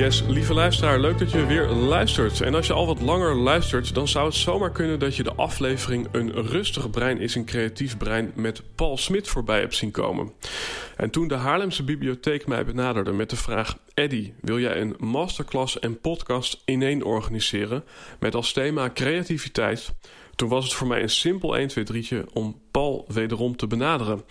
Yes, lieve luisteraar, leuk dat je weer luistert. En als je al wat langer luistert, dan zou het zomaar kunnen dat je de aflevering Een rustig brein is een creatief brein met Paul Smit voorbij hebt zien komen. En toen de Haarlemse Bibliotheek mij benaderde met de vraag: Eddy, wil jij een masterclass en podcast ineen organiseren met als thema creativiteit? Toen was het voor mij een simpel 1, 2, 3 om Paul wederom te benaderen.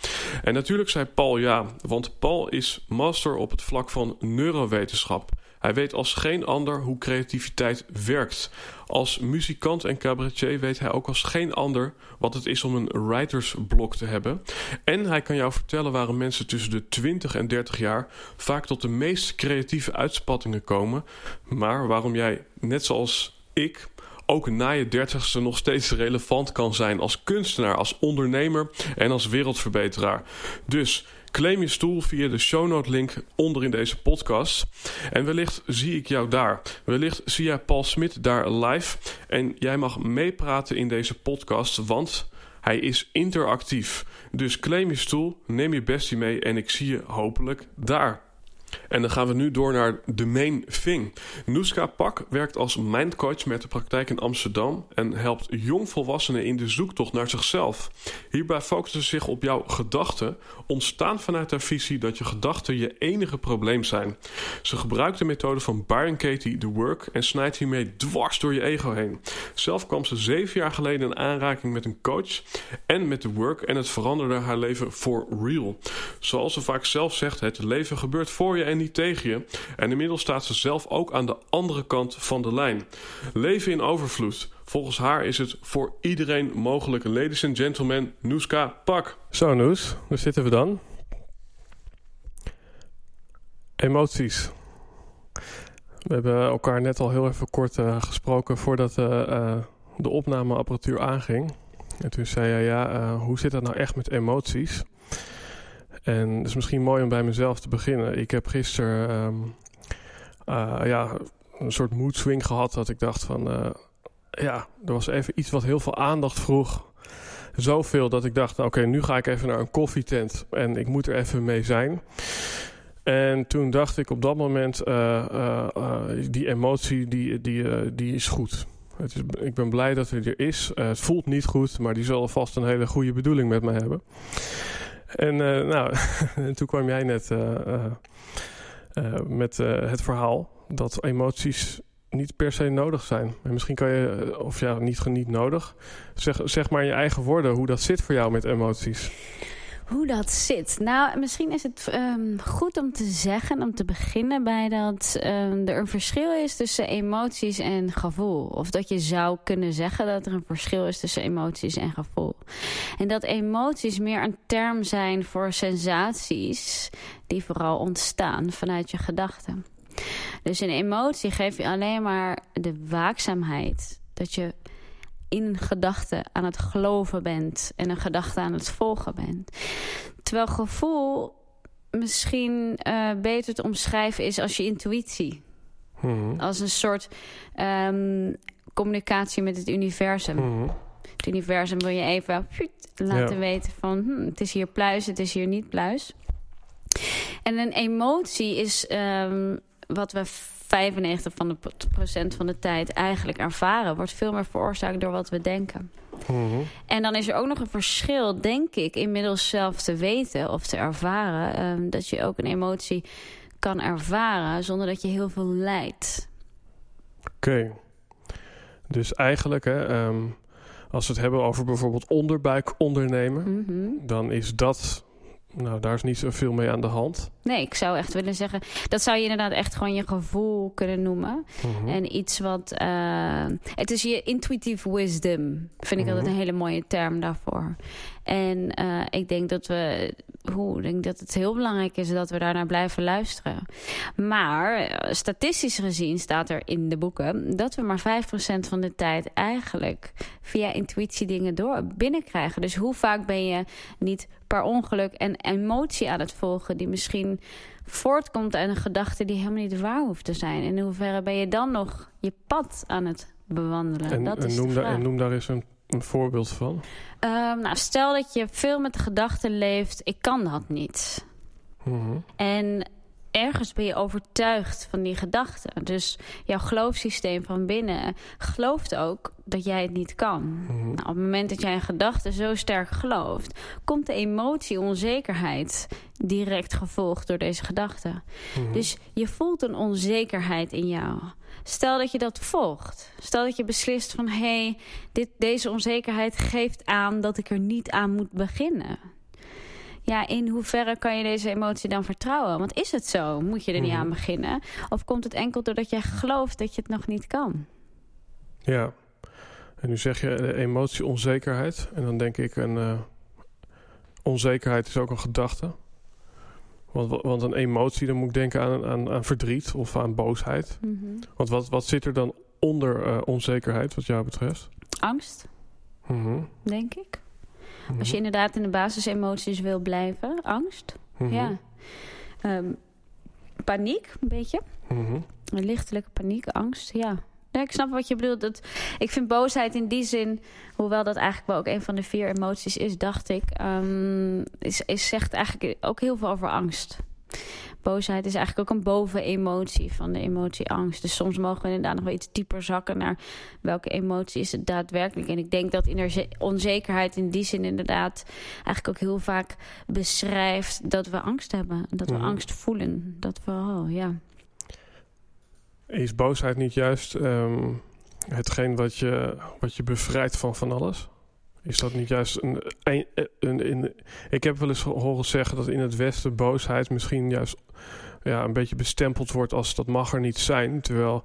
En natuurlijk zei Paul ja, want Paul is master op het vlak van neurowetenschap. Hij weet als geen ander hoe creativiteit werkt. Als muzikant en cabaretier weet hij ook als geen ander wat het is om een writersblok te hebben. En hij kan jou vertellen waarom mensen tussen de 20 en 30 jaar vaak tot de meest creatieve uitspattingen komen. Maar waarom jij, net zoals ik, ook na je dertigste nog steeds relevant kan zijn als kunstenaar, als ondernemer en als wereldverbeteraar. Dus claim je stoel via de shownote link onder in deze podcast. En wellicht zie ik jou daar. Wellicht zie jij Paul Smit daar live. En jij mag meepraten in deze podcast, want hij is interactief. Dus claim je stoel, neem je bestie mee en ik zie je hopelijk daar. En dan gaan we nu door naar de main thing. Noeska Pak werkt als mindcoach met de praktijk in Amsterdam en helpt jongvolwassenen in de zoektocht naar zichzelf. Hierbij focust ze zich op jouw gedachten, ontstaan vanuit haar visie dat je gedachten je enige probleem zijn. Ze gebruikt de methode van Byron Katie, The Work, en snijdt hiermee dwars door je ego heen. Zelf kwam ze zeven jaar geleden in aanraking met een coach en met The Work en het veranderde haar leven for real. Zoals ze vaak zelf zegt, het leven gebeurt voor je en niet tegen je. En inmiddels staat ze zelf ook aan de andere kant van de lijn. Leven in overvloed. Volgens haar is het voor iedereen mogelijk. Ladies and gentlemen, Noeska Pak. Zo Noes, daar zitten we dan. Emoties. We hebben elkaar net al heel even kort uh, gesproken voordat uh, uh, de opnameapparatuur aanging. En toen zei hij, ja, hoe zit dat nou echt met emoties? En het is misschien mooi om bij mezelf te beginnen. Ik heb gisteren um, uh, ja, een soort mood swing gehad dat ik dacht van... Uh, ja, er was even iets wat heel veel aandacht vroeg. Zoveel dat ik dacht, oké, nu ga ik even naar een koffietent en ik moet er even mee zijn. En toen dacht ik op dat moment, uh, die emotie die, die, die is goed. Het is, ik ben blij dat hij er is. het voelt niet goed, maar die zal vast een hele goede bedoeling met me hebben. En uh, nou, toen kwam jij net uh, uh, met het verhaal dat emoties niet per se nodig zijn. En misschien kan je, of ja, niet, niet nodig. Zeg, zeg maar in je eigen woorden hoe dat zit voor jou met emoties. Hoe dat zit? Nou, misschien is het um, goed om te zeggen, om te beginnen bij dat um, er een verschil is tussen emoties en gevoel. Of dat je zou kunnen zeggen dat er een verschil is tussen emoties en gevoel. En dat emoties meer een term zijn voor sensaties die vooral ontstaan vanuit je gedachten. Dus een emotie geeft je alleen maar de waakzaamheid dat je in een gedachte aan het geloven bent en een gedachte aan het volgen bent. Terwijl gevoel misschien uh, beter te omschrijven is als je intuïtie. Hmm. Als een soort um, communicatie met het universum. Hmm. Het universum wil je even laten ja. weten van hm, het is hier pluis, het is hier niet pluis. En een emotie is um, wat we 95 van de procent van de tijd eigenlijk ervaren... wordt veel meer veroorzaakt door wat we denken. Mm-hmm. En dan is er ook nog een verschil, denk ik, inmiddels zelf te weten of te ervaren... Um, dat je ook een emotie kan ervaren zonder dat je heel veel lijdt. Oké. Dus eigenlijk, hè, ehm, als we het hebben over bijvoorbeeld onderbuik ondernemen, Mhm. dan is dat, nou, daar is niet zoveel mee aan de hand. Nee, ik zou echt willen zeggen... dat zou je inderdaad echt gewoon je gevoel kunnen noemen. Mhm. En iets wat... eh, het is je intuitive wisdom. Vind ik Mhm. altijd een hele mooie term daarvoor. En eh, ik denk dat we... Hoe, ik denk dat het heel belangrijk is dat we daarnaar blijven luisteren. Maar eh, statistisch gezien staat er in de boeken... dat we maar 5% van de tijd eigenlijk via intuïtie dingen door binnenkrijgen. Dus hoe vaak ben je niet per ongeluk en emotie aan het volgen... die misschien voortkomt uit een gedachte die helemaal niet waar hoeft te zijn. In hoeverre ben je dan nog je pad aan het bewandelen? en, dat en is noem de vraag. en noem daar eens een, een voorbeeld van. Ehm, nou, stel dat je veel met de gedachte leeft, ik kan dat niet. Mhm. En ergens ben je overtuigd van die gedachte. Dus jouw geloofssysteem van binnen gelooft ook dat jij het niet kan. Mhm. Nou, op het moment dat jij een gedachte zo sterk gelooft, komt de emotie onzekerheid direct gevolgd door deze gedachte. Mhm. Dus je voelt een onzekerheid in jou. Stel dat je dat volgt. Stel dat je beslist van... hé, hey, dit, deze onzekerheid geeft aan dat ik er niet aan moet beginnen. Ja, in hoeverre kan je deze emotie dan vertrouwen? Want is het zo? Moet je er niet Mhm. aan beginnen? Of komt het enkel doordat jij gelooft dat je het nog niet kan? Ja. En nu zeg je de emotie onzekerheid. En dan denk ik, een eh, onzekerheid is ook een gedachte. Want, wa- want een emotie, dan moet ik denken aan, aan, aan verdriet of aan boosheid. Want wat, wat zit er dan onder eh, onzekerheid, wat jou betreft? Angst, Mhm. denk ik. Mhm. Als je inderdaad in de basisemoties wil blijven. Angst, Mhm. ja. Ehm, paniek, een beetje. Mhm. Een lichtelijke paniek, angst, ja. Ja, ik snap wat je bedoelt. Dat, ik vind boosheid in die zin, hoewel dat eigenlijk wel ook een van de vier emoties is, dacht ik, ehm, is, is zegt eigenlijk ook heel veel over angst. Boosheid is eigenlijk ook een bovenemotie van de emotie angst. Dus soms mogen we inderdaad nog wel iets dieper zakken naar welke emotie is het daadwerkelijk. En ik denk dat onzekerheid in die zin inderdaad eigenlijk ook heel vaak beschrijft dat we angst hebben. Dat we Mhm. angst voelen. Dat we, oh ja. Is boosheid niet juist ehm, hetgeen wat je, wat je bevrijdt van van alles? Is dat niet juist een, een, Ik heb wel eens horen zeggen dat in het Westen boosheid misschien juist ja, een beetje bestempeld wordt als dat mag er niet zijn. Terwijl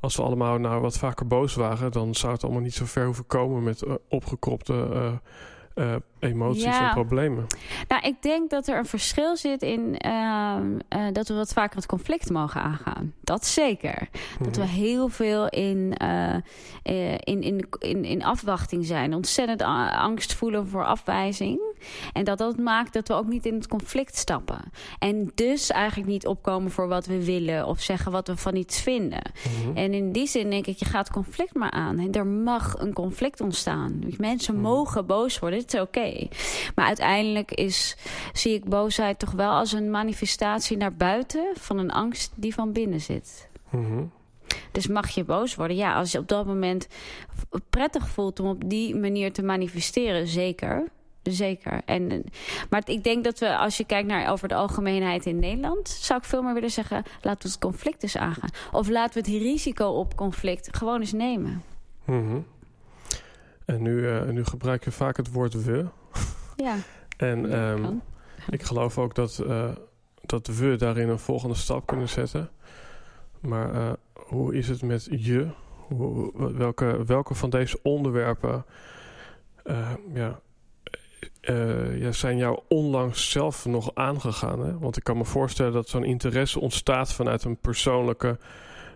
als we allemaal nou wat vaker boos waren, dan zou het allemaal niet zo ver hoeven komen met eh, opgekropte eh, eh, emoties Ja. en problemen. Nou, ik denk dat er een verschil zit in ehm, eh, dat we wat vaker het conflict mogen aangaan. Dat zeker. Dat we Mhm. heel veel in, eh, in, in, in, in afwachting zijn. Ontzettend angst voelen voor afwijzing. En dat dat maakt dat we ook niet in het conflict stappen. En dus eigenlijk niet opkomen voor wat we willen of zeggen wat we van iets vinden. Mhm. En in die zin denk ik, je gaat conflict maar aan. En er mag een conflict ontstaan. Mensen Mhm. mogen boos worden, het is oké. Maar uiteindelijk is, zie ik boosheid toch wel als een manifestatie naar buiten... van een angst die van binnen zit. Mhm. Dus mag je boos worden? Ja, als je op dat moment prettig voelt om op die manier te manifesteren, zeker. Zeker. En, maar ik denk dat we, als je kijkt naar over de algemeenheid in Nederland, zou ik veel meer willen zeggen: laten we het conflict eens aangaan. Of laten we het risico op conflict gewoon eens nemen. Mhm. En nu, eh, nu gebruik je vaak het woord we. Ja, En Ja, ehm, ik geloof ook dat, eh, dat we daarin een volgende stap kunnen zetten. Maar eh, hoe is het met je? Hoe, welke, welke van deze onderwerpen ja, eh, ja, zijn jou onlangs zelf nog aangegaan? Hè? Want ik kan me voorstellen dat zo'n interesse ontstaat vanuit een persoonlijke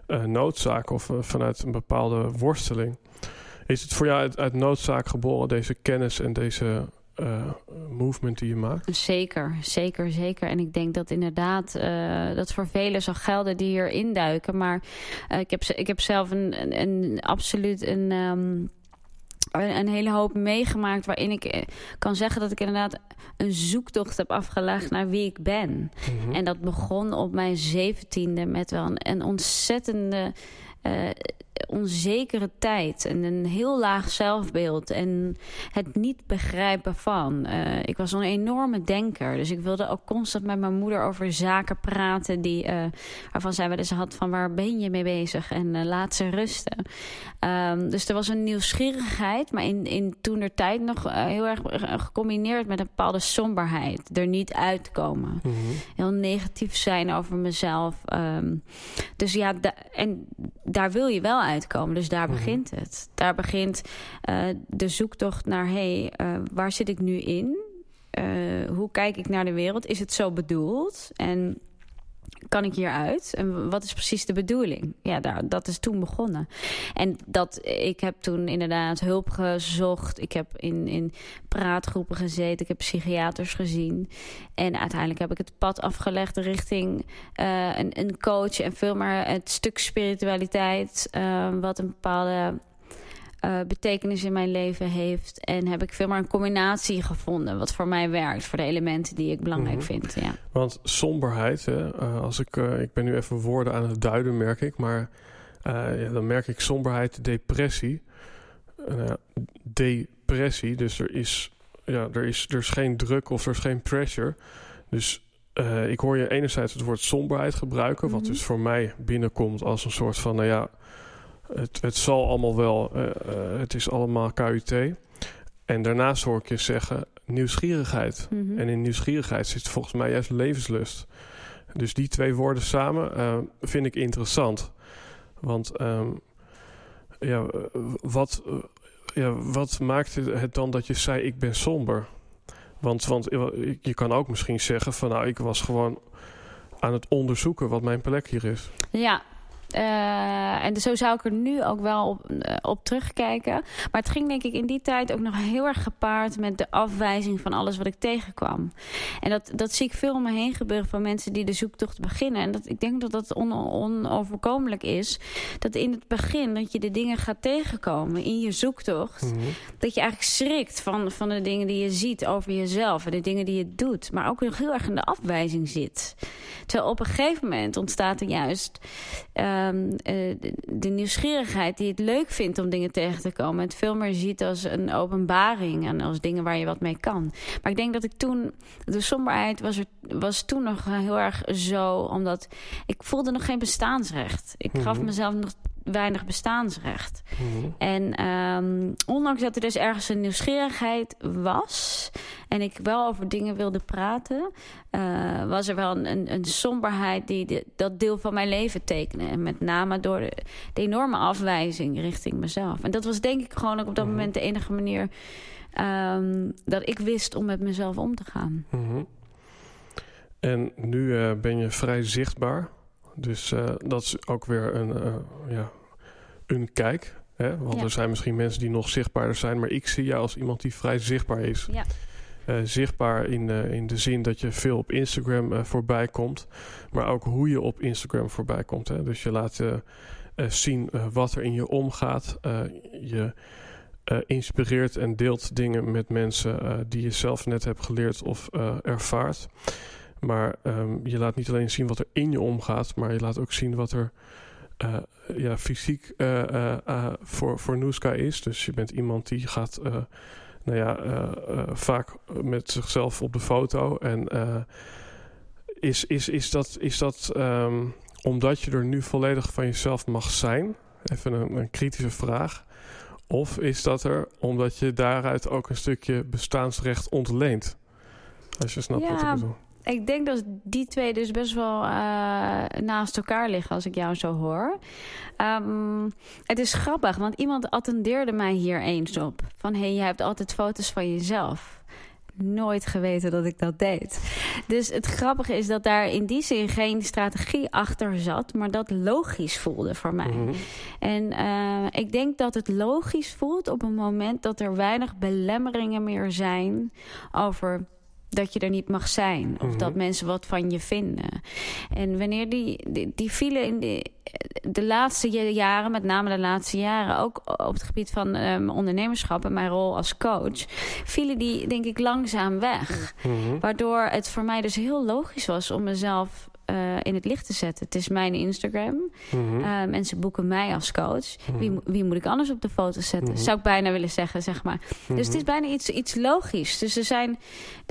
eh, noodzaak of eh, vanuit een bepaalde worsteling. Is het voor jou uit, noodzaak geboren, deze kennis en deze movement die je maakt? Zeker, zeker, zeker. En ik denk dat inderdaad eh, dat voor velen zal gelden die hier induiken. Maar ik, heb, ik heb zelf een, een- absoluut een, ehm, een, een hele hoop meegemaakt waarin ik eh, kan zeggen dat ik inderdaad een zoektocht heb afgelegd naar wie ik ben. Mhm. En dat begon op mijn zeventiende met wel een, een ontzettende onzekere tijd en een heel laag zelfbeeld en het niet begrijpen van. Uh, ik was een enorme denker, dus ik wilde ook constant met mijn moeder over zaken praten die, uh, waarvan zij wel eens had van waar ben je mee bezig en uh, laat ze rusten. Um, dus er was een nieuwsgierigheid, maar in, in toen er tijd nog heel erg gecombineerd met een bepaalde somberheid. Er niet uitkomen. Mm -hmm. Heel negatief zijn over mezelf. Um, dus ja, en daar wil je wel uitkomen. Dus daar mhm. begint het. Daar begint uh, de zoektocht naar... hé, hey, uh, waar zit ik nu in? Uh, hoe kijk ik naar de wereld? Is het zo bedoeld? En kan ik hieruit? En wat is precies de bedoeling? Ja, daar, dat is toen begonnen. En dat, ik heb toen inderdaad hulp gezocht. Ik heb in, in praatgroepen gezeten. Ik heb psychiaters gezien. En uiteindelijk heb ik het pad afgelegd richting uh, een, een coach... en veel meer het stuk spiritualiteit... Uh, wat een bepaalde uh, betekenis in mijn leven heeft. En heb ik veel meer een combinatie gevonden wat voor mij werkt. Voor de elementen die ik belangrijk mm -hmm. vind. Ja. Want somberheid, hè, uh, als ik, uh, ik ben nu even woorden aan het duiden, merk ik. Maar ja, dan merk ik somberheid, depressie. depressie, dus er is, ja, er, is, er is geen druk of er is geen pressure. Dus ik hoor je enerzijds het woord somberheid gebruiken. Mm -hmm. Wat dus voor mij binnenkomt als een soort van, nou ja het, het zal allemaal wel, uh, uh, het is allemaal KUT. En daarnaast hoor ik je zeggen nieuwsgierigheid. Mm -hmm. En in nieuwsgierigheid zit volgens mij juist levenslust. Dus die twee woorden samen uh, vind ik interessant. Want um, ja, wat, ja, wat maakt het dan dat je zei ik ben somber? Want, want je kan ook misschien zeggen van nou ik was gewoon aan het onderzoeken wat mijn plek hier is. Ja, uh, en zo zou ik er nu ook wel op, uh, op, terugkijken. Maar het ging denk ik in die tijd ook nog heel erg gepaard met de afwijzing van alles wat ik tegenkwam. En dat, dat zie ik veel om me heen gebeuren van mensen die de zoektocht beginnen. En dat, ik denk dat dat on, onoverkomelijk is. Dat in het begin dat je de dingen gaat tegenkomen in je zoektocht. Mm -hmm. Dat je eigenlijk schrikt van, van de dingen die je ziet over jezelf. En de dingen die je doet. Maar ook nog heel erg in de afwijzing zit. Terwijl op een gegeven moment ontstaat er juist... Um, uh, de, de, nieuwsgierigheid die het leuk vindt om dingen tegen te komen. Het veel meer ziet als een openbaring en als dingen waar je wat mee kan. Maar ik denk dat ik toen, de somberheid was, er, was toen nog heel erg zo, omdat ik voelde nog geen bestaansrecht. Ik gaf -hmm. mezelf nog weinig bestaansrecht. Mm -hmm. En um, ondanks dat er dus ergens een nieuwsgierigheid was... en ik wel over dingen wilde praten... Uh, was er wel een, een, een somberheid die de, dat deel van mijn leven tekende. En met name door de, de, enorme afwijzing richting mezelf. En dat was denk ik gewoon ook op dat mm -hmm. moment de enige manier... Um, dat ik wist om met mezelf om te gaan. Mm -hmm. En nu uh, ben je vrij zichtbaar... Dus uh, dat is ook weer een, uh, ja, een kijk. Hè? Want ja. er zijn misschien mensen die nog zichtbaarder zijn. Maar ik zie jou als iemand die vrij zichtbaar is. Ja. Uh, zichtbaar in, in de zin dat je veel op Instagram voorbij komt. Maar ook hoe je op Instagram voorbij komt. Hè? Dus je laat zien wat er in je omgaat. je inspireert en deelt dingen met mensen die je zelf net hebt geleerd of ervaart. Maar um, je laat niet alleen zien wat er in je omgaat, maar je laat ook zien wat er uh, ja, fysiek uh, uh, voor, voor Nooska is. Dus je bent iemand die gaat nou ja, vaak met zichzelf op de foto. En is, is, is dat, is dat um, omdat je er nu volledig van jezelf mag zijn? Even een, een kritische vraag. Of is dat er omdat je daaruit ook een stukje bestaansrecht ontleent? Als je snapt ja. wat ik bedoel ik denk dat die twee dus best wel uh, naast elkaar liggen als ik jou zo hoor. Um, het is grappig, want iemand attendeerde mij hier eens op. Van, hé, hey, je hebt altijd foto's van jezelf nooit geweten dat ik dat deed. Dus het grappige is dat daar in die zin geen strategie achter zat, maar dat logisch voelde voor mij. Mm -hmm. En uh, ik denk dat het logisch voelt op een moment dat er weinig belemmeringen meer zijn over dat je er niet mag zijn. Of mm -hmm. dat mensen wat van je vinden. En wanneer die, die, die vielen in de, de laatste jaren, met name de laatste jaren... ook op het gebied van um, ondernemerschap en mijn rol als coach... vielen die, denk ik, langzaam weg. Mm -hmm. Waardoor het voor mij dus heel logisch was om mezelf eh, in het licht te zetten. Het is mijn Instagram. Uh, mensen boeken mij als coach. Mhm. Wie, wie moet ik anders op de foto zetten? Mhm. Zou ik bijna willen zeggen, zeg maar. Dus het is Mhm. bijna iets, iets logisch. Dus er zijn,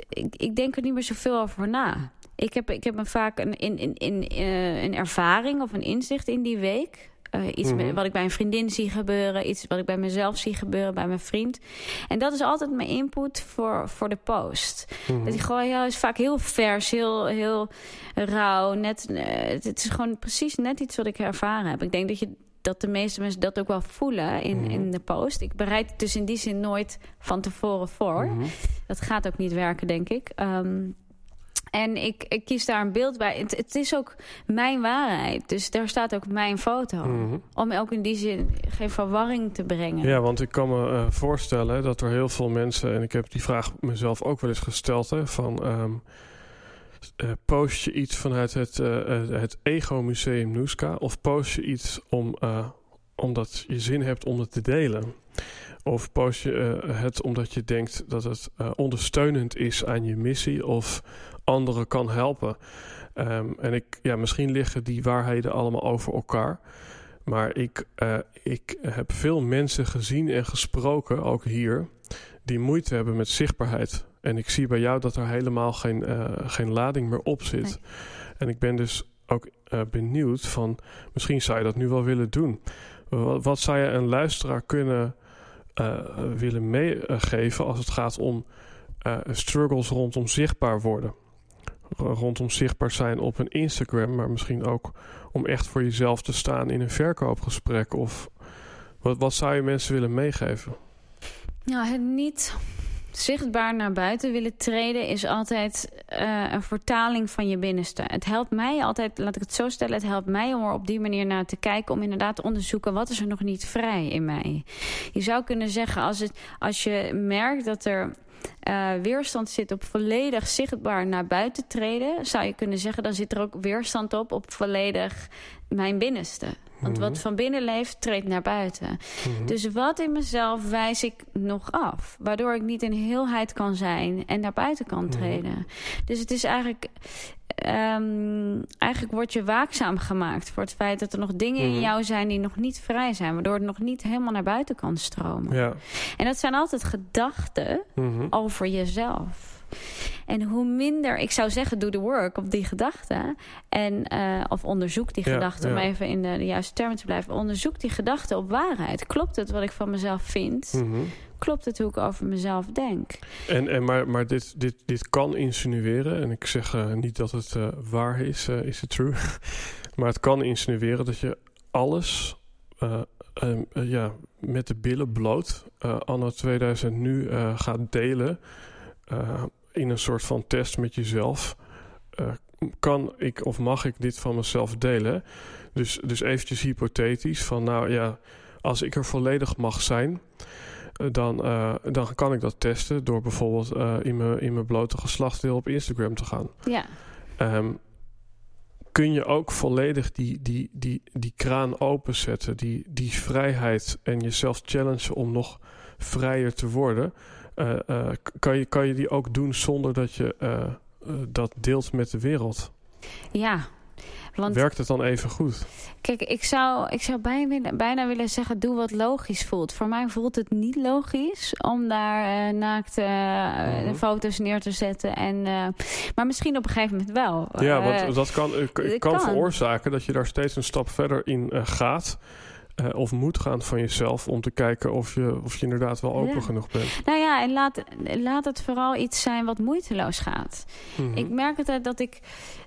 ik, ik denk er niet meer zoveel over na. Ik heb, ik heb me vaak een, in, in, in, eh, een ervaring of een inzicht in die week. Eh, iets Mhm. met- wat ik bij een vriendin zie gebeuren. Iets wat ik bij mezelf zie gebeuren, bij mijn vriend. En dat is altijd mijn input voor, voor de post. Mhm. Dat ik gewoon, ja, is vaak heel vers, heel, heel rauw. Net, eh, het het is gewoon precies net iets wat ik ervaren heb. Ik denk dat je dat de meeste mensen dat ook wel voelen in, Mhm. in de post. Ik bereid het dus in die zin nooit van tevoren voor. Dat gaat ook niet werken, denk ik. Ehm, en ik, ik kies daar een beeld bij. Het, het is ook mijn waarheid. Dus daar staat ook mijn foto. Mhm. Om ook in die zin geen verwarring te brengen. Ja, want ik kan me eh, voorstellen dat er heel veel mensen, en ik heb die vraag mezelf ook wel eens gesteld, hè, van ehm, eh, post je iets vanuit het, eh, het Ego Museum Noeska of post je iets om, omdat je zin hebt om het te delen? Of post je het omdat je denkt dat het ondersteunend is aan je missie of anderen kan helpen? Ehm, en ik, ja, misschien liggen die waarheden allemaal over elkaar. Maar ik, eh, ik heb veel mensen gezien en gesproken, ook hier, die moeite hebben met zichtbaarheid. En ik zie bij jou dat er helemaal geen, eh, geen lading meer op zit. Nee. En ik ben dus ook eh, benieuwd van, misschien zou je dat nu wel willen doen. Wat, wat zou je een luisteraar kunnen willen meegeven als het gaat om struggles rondom zichtbaar worden? Rondom zichtbaar zijn op een Instagram, maar misschien ook om echt voor jezelf te staan in een verkoopgesprek? Of wat, wat zou je mensen willen meegeven? Nou, het niet zichtbaar naar buiten willen treden is altijd eh, een vertaling van je binnenste. Het helpt mij altijd, laat ik het zo stellen, het helpt mij om er op die manier naar te kijken, om inderdaad te onderzoeken wat is er nog niet vrij in mij. Je zou kunnen zeggen, als, het, als je merkt dat er eh, weerstand zit op volledig zichtbaar naar buiten treden, zou je kunnen zeggen, dan zit er ook weerstand op op volledig mijn binnenste. Want wat van binnen leeft, treedt naar buiten. Mhm. Dus wat in mezelf wijs ik nog af? Waardoor ik niet in heelheid kan zijn en naar buiten kan Mhm. treden. Dus het is eigenlijk... ehm, eigenlijk word je waakzaam gemaakt voor het feit dat er nog dingen Mhm. in jou zijn die nog niet vrij zijn. Waardoor het nog niet helemaal naar buiten kan stromen. Ja. En dat zijn altijd gedachten Mhm. over jezelf. En hoe minder, ik zou zeggen, doe de work op die gedachten. En, eh, of onderzoek die Ja, gedachten, om even in de, de juiste termen te blijven. Onderzoek die gedachten op waarheid. Klopt het wat ik van mezelf vind? Mhm. Klopt het hoe ik over mezelf denk? En, en maar maar dit, dit, dit kan insinueren, en ik zeg eh, niet dat het eh, waar is, eh, is het true. maar het kan insinueren dat je alles eh, ehm, eh, ja, met de billen bloot, anno 2000 nu gaat delen in een soort van test met jezelf. Kan ik of mag ik dit van mezelf delen? Dus, dus eventjes hypothetisch van nou ja, als ik er volledig mag zijn, dan, eh, dan kan ik dat testen door bijvoorbeeld eh, in, mijn, in mijn blote geslachtsdeel op Instagram te gaan. Ja, Ehm, kun je ook volledig die, die, die, die kraan openzetten, die, die vrijheid en jezelf challengen om nog vrijer te worden? Eh, kan, je, kan je die ook doen zonder dat je dat deelt met de wereld? ja. Want Werkt het dan even goed? kijk, ik zou, ik zou bijna, willen- bijna willen zeggen: doe wat logisch voelt. Voor mij voelt het niet logisch om daar eh naakt eh, Mhm. foto's neer te zetten. En, eh, maar misschien op een gegeven moment wel. Ja, want dat kan, kan, kan. veroorzaken dat je daar steeds een stap verder in gaat. eh, of moet gaan van jezelf om te kijken of je, of je inderdaad wel open Ja. genoeg bent. Nou ja, en laat, laat het vooral iets zijn wat moeiteloos gaat. Mhm. Ik merk altijd dat ik.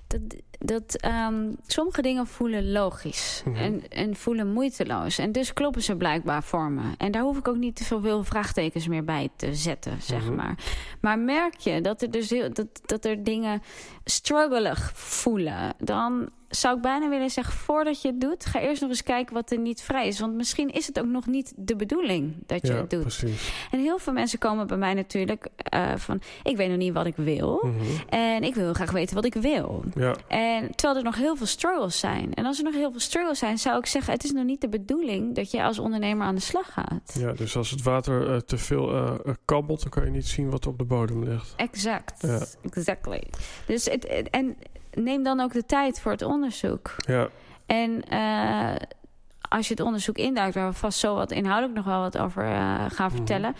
Dat, dat ehm, sommige dingen voelen logisch Mhm. en, en voelen moeiteloos. En dus kloppen ze blijkbaar voor me. En daar hoef ik ook niet te veel vraagtekens meer bij te zetten, zeg Mhm. maar. Maar merk je dat er dus heel, dat, dat er dingen struggelig voelen, dan zou ik bijna willen zeggen: voordat je het doet, ga eerst nog eens kijken wat er niet vrij is. Want misschien is het ook nog niet de bedoeling dat je ja, het doet. precies. En heel veel mensen komen bij mij natuurlijk eh, van: ik weet nog niet wat ik wil. Mhm. En ik wil graag weten wat ik wil. Ja, En terwijl er nog heel veel struggles zijn. En als er nog heel veel struggles zijn, zou ik zeggen: het is nog niet de bedoeling dat je als ondernemer aan de slag gaat. ja, dus als het water eh, te veel eh, eh, kabbelt, dan kan je niet zien wat op de bodem ligt. Exact. Ja. Exactly. Dus het, het- en neem dan ook de tijd voor het onderzoek. Ja. En uh, als je het onderzoek induikt, waar we vast zo wat inhoudelijk nog wel wat over uh, gaan Mhm. vertellen,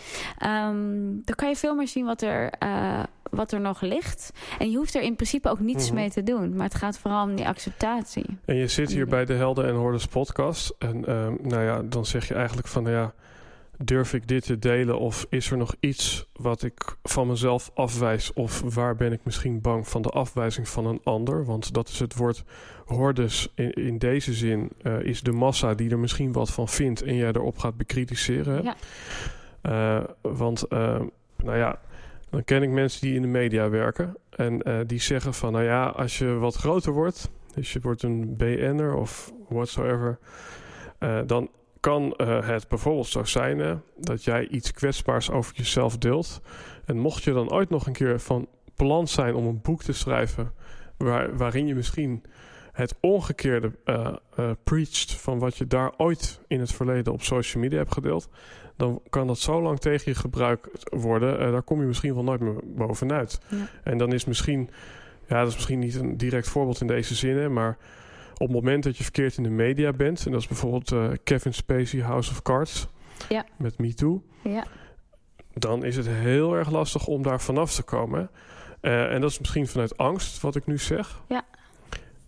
um, dan kan je veel meer zien wat er, uh, wat er nog ligt. En je hoeft er in principe ook niets Mhm. mee te doen. Maar het gaat vooral om die acceptatie. En je zit hier bij de Helden en Hordes podcast. En um, nou ja, dan zeg je eigenlijk van, ja, durf ik dit te delen? Of is er nog iets wat ik van mezelf afwijs? Of waar ben ik misschien bang van de afwijzing van een ander? Want dat is het woord hordes in, in deze zin. Uh, is de massa die er misschien wat van vindt en jij erop gaat bekritiseren. Ja. Uh, want, uh, nou ja, dan ken ik mensen die in de media werken. En die zeggen van, nou ja, als je wat groter wordt... dus je wordt een BN'er of whatsoever... Uh, dan kan uh, het bijvoorbeeld zo zijn uh, dat jij iets kwetsbaars over jezelf deelt. En mocht je dan ooit nog een keer van plan zijn om een boek te schrijven... Waar, waarin je misschien het omgekeerde uh, preacht... van wat je daar ooit in het verleden op social media hebt gedeeld... dan kan dat zo lang tegen je gebruikt worden... eh, daar kom je misschien wel nooit meer bovenuit. Ja. En dan is misschien... ja, dat is misschien niet een direct voorbeeld in deze zinnen... maar op het moment dat je verkeerd in de media bent... en dat is bijvoorbeeld uh, Kevin Spacey, House of Cards... Ja. met Me Too... Ja. dan is het heel erg lastig om daar vanaf te komen. Uh, en dat is misschien vanuit angst, wat ik nu zeg. Ja.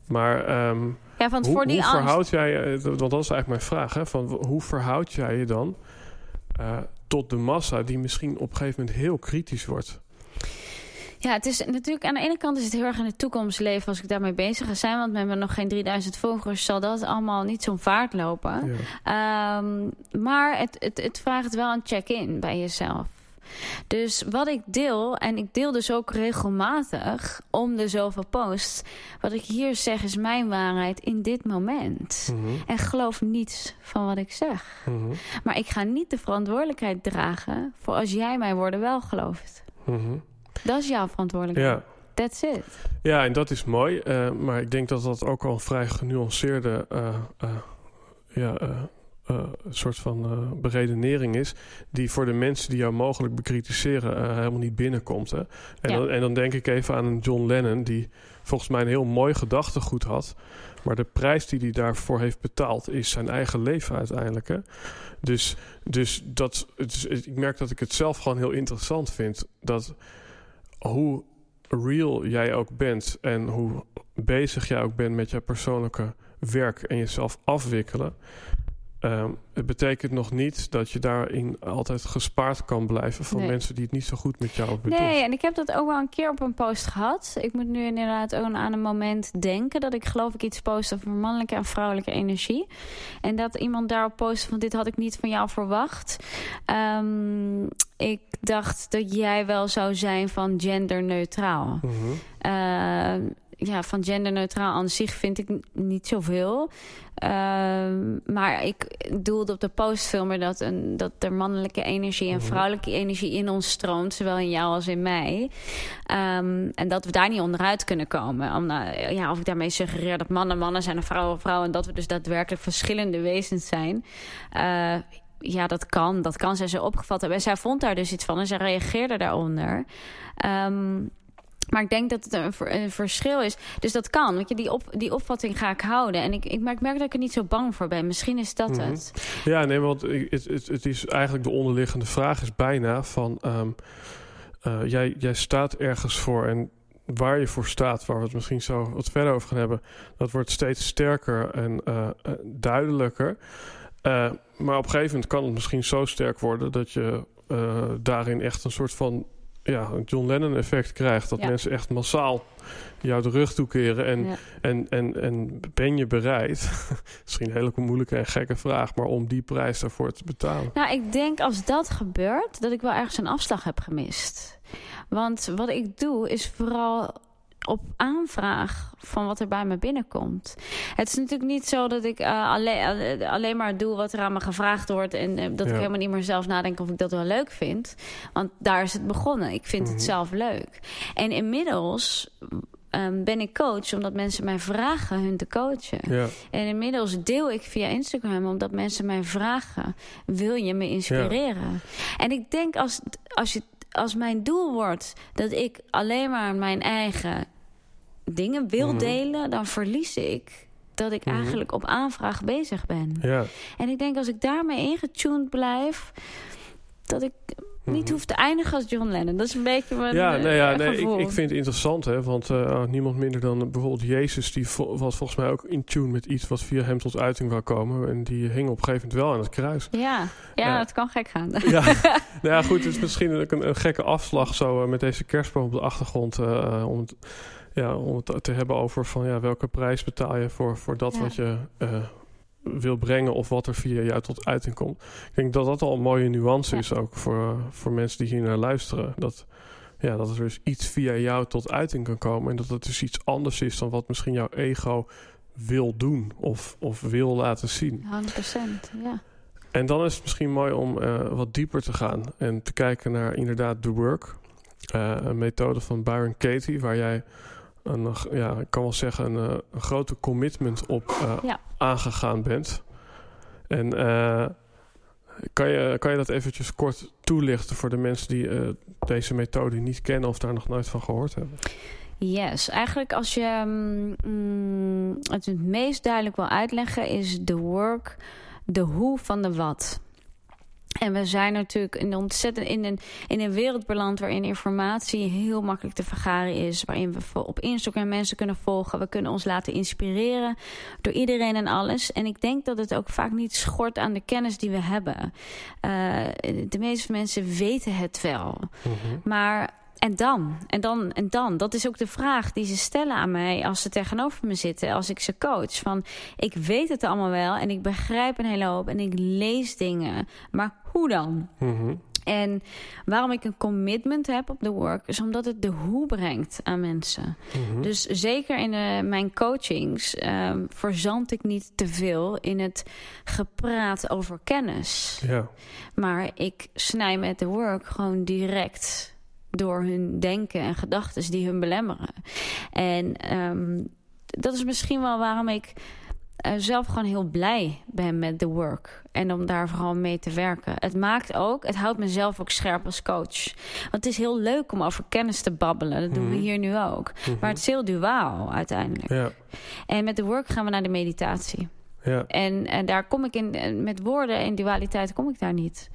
Maar um, ja, want hoe, voor die hoe angst... verhoud jij... Want dat is eigenlijk mijn vraag. Hè, van, hoe verhoud jij je dan uh, tot de massa... die misschien op een gegeven moment heel kritisch wordt? Ja, het is natuurlijk aan de ene kant is het heel erg in de toekomst leven als ik daarmee bezig ga zijn. Want we hebben nog geen 3000 volgers, zal dat allemaal niet zo'n vaart lopen. Ja. Um, maar het, het, het vraagt wel een check-in bij jezelf. Dus wat ik deel, en ik deel dus ook regelmatig om de zoveel posts. Wat ik hier zeg is mijn waarheid in dit moment. Mm -hmm. En geloof niets van wat ik zeg. Mm -hmm. Maar ik ga niet de verantwoordelijkheid dragen voor als jij mijn woorden wel gelooft. Mm -hmm. Dat is jouw verantwoordelijkheid. Ja. That's it. Ja, en dat is mooi. Uh, maar ik denk dat dat ook al een vrij genuanceerde uh, uh, ja, soort van beredenering is... die voor de mensen die jou mogelijk bekritiseren helemaal niet binnenkomt. Hè? En, Ja. dan, en dan denk ik even aan een John Lennon... die volgens mij een heel mooi gedachtegoed had... maar de prijs die hij daarvoor heeft betaald... is zijn eigen leven uiteindelijk. Hè? Dus, dus dat, ik merk dat ik het zelf gewoon heel interessant vind... dat hoe real jij ook bent en hoe bezig jij ook bent met je persoonlijke werk en jezelf afwikkelen. Um, het betekent nog niet dat je daarin altijd gespaard kan blijven van Nee. mensen die het niet zo goed met jou bedoelen. Nee, en ik heb dat ook wel een keer op een post gehad. Ik moet nu inderdaad ook aan een moment denken dat ik geloof ik iets post over mannelijke en vrouwelijke energie. En dat iemand daarop post van dit had ik niet van jou verwacht. Um, ik dacht dat jij wel zou zijn van genderneutraal. -hmm. Uh, ja, van genderneutraal aan zich vind ik niet zoveel. Uh, maar ik doelde op de postfilmer dat, een, dat er mannelijke energie en vrouwelijke energie in ons stroomt. Zowel in jou als in mij. Um, en dat we daar niet onderuit kunnen komen. Om, uh, ja, of ik daarmee suggereer dat mannen mannen zijn en vrouwen vrouwen. En dat we dus daadwerkelijk verschillende wezens zijn. Uh, ja, dat kan. Dat kan zij zo opgevat hebben. En zij vond daar dus iets van en zij reageerde daaronder. Um, maar ik denk dat het een, een, verschil is. Dus dat kan. Want je, die, op, die opvatting ga ik houden. En ik, ik, maar ik merk dat ik er niet zo bang voor ben. Misschien is dat Mhm. het. Ja, nee, want het, het, het is eigenlijk de onderliggende vraag is bijna van... Um, uh, jij, jij staat ergens voor en waar je voor staat... waar we het misschien zo wat verder over gaan hebben... dat wordt steeds sterker en uh, uh, duidelijker... Uh, maar op een gegeven moment kan het misschien zo sterk worden dat je daarin echt een soort van ja, een John Lennon effect krijgt. Dat Ja. mensen echt massaal jou de rug toekeren. En, Ja. en, en, en ben je bereid, misschien een hele moeilijke en gekke vraag, maar om die prijs daarvoor te betalen? Nou, ik denk als dat gebeurt, dat ik wel ergens een afslag heb gemist. Want wat ik doe is vooral op aanvraag van wat er bij me binnenkomt. Het is natuurlijk niet zo dat ik uh, alleen, uh, alleen maar doe wat er aan me gevraagd wordt... en uh, dat Ja. ik helemaal niet meer zelf nadenk of ik dat wel leuk vind. Want daar is het begonnen. Ik vind Mhm. het zelf leuk. En inmiddels... Um, ben ik coach omdat mensen mij vragen hun te coachen. Ja, En inmiddels deel ik via Instagram omdat mensen mij vragen: wil je me inspireren? En ik denk als, als, je, als mijn doel wordt dat ik alleen maar mijn eigen dingen wil Mhm. delen, dan verlies ik dat ik Mhm. eigenlijk op aanvraag bezig ben. Ja. En ik denk als ik daarmee ingetuned blijf, dat ik niet Mhm. hoef te eindigen als John Lennon. Dat is een beetje mijn Ja, eh, nee, ja, nee ik, gevoel. ik vind het interessant, hè, want eh, niemand minder dan bijvoorbeeld Jezus, die vo- was volgens mij ook in tune met iets wat via hem tot uiting wou komen. En die hing op een gegeven moment wel aan het kruis. Ja, ja, het kan gek gaan. Ja, nou ja, goed, het is misschien een, een gekke afslag zo eh, met deze kerstboom op de achtergrond. eh, om, het, ja, om het te hebben over van ja, welke prijs betaal je voor, voor dat Ja. wat je eh, wil brengen of wat er via jou tot uiting komt. Ik denk dat dat al een mooie nuance Ja. is ook voor, voor mensen die hier naar luisteren. Dat, ja, dat er dus iets via jou tot uiting kan komen en dat het dus iets anders is dan wat misschien jouw ego wil doen of, of wil laten zien. 100%, ja. En dan is het misschien mooi om eh, wat dieper te gaan en te kijken naar inderdaad The Work. Eh, een methode van Byron Katie, waar jij een, eh, ja, ik kan wel zeggen, een, eh, een grote commitment op eh, Ja. aangegaan bent. En kan, je, kan je dat eventjes kort toelichten voor de mensen die deze methode niet kennen of daar nog nooit van gehoord hebben? Yes, eigenlijk als je mm, mm, het het meest duidelijk wil uitleggen, is de work de hoe van de wat. En we zijn natuurlijk in, ontzettend in, een, in een wereld beland waarin informatie heel makkelijk te vergaren is. Waarin we op Instagram mensen kunnen volgen. We kunnen ons laten inspireren door iedereen en alles. En ik denk dat het ook vaak niet schort aan de kennis die we hebben. Eh, de meeste mensen weten het wel. Maar en dan? En dan? En dan? Dat is ook de vraag die ze stellen aan mij als ze tegenover me zitten, als ik ze coach. Van, ik weet het allemaal wel en ik begrijp een hele hoop en ik lees dingen. Maar hoe dan? Mhm. En waarom ik een commitment heb op de work, is omdat het de hoe brengt aan mensen. Mhm. Dus zeker in eh, mijn coachings ehm, verzand ik niet te veel in het gepraat over kennis. Ja. Maar ik snij met de work gewoon direct door hun denken en gedachten die hun belemmeren. En ehm, dat is misschien wel waarom ik eh, zelf gewoon heel blij ben met de work. En om daar vooral mee te werken. Het maakt ook, het houdt mezelf ook scherp als coach. Want het is heel leuk om over kennis te babbelen. Dat doen we Mhm. hier nu ook. Mhm. Maar het is heel duaal uiteindelijk. Ja. En met de work gaan we naar de meditatie. Ja. En, en daar kom ik in, met woorden en dualiteit kom ik daar niet.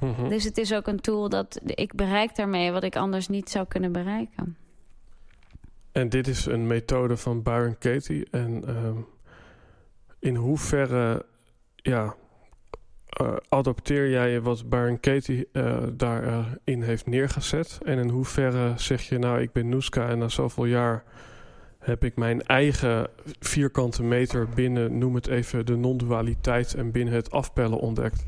Mhm. Dus het is ook een tool dat ik bereik daarmee wat ik anders niet zou kunnen bereiken. En dit is een methode van Byron Katie. En ehm, in hoeverre ja, eh, adopteer jij wat Byron Katie eh, daarin heeft neergezet? En in hoeverre zeg je, nou, ik ben Noeska en na zoveel jaar heb ik mijn eigen vierkante meter binnen, noem het even, de non-dualiteit en binnen het afpellen ontdekt?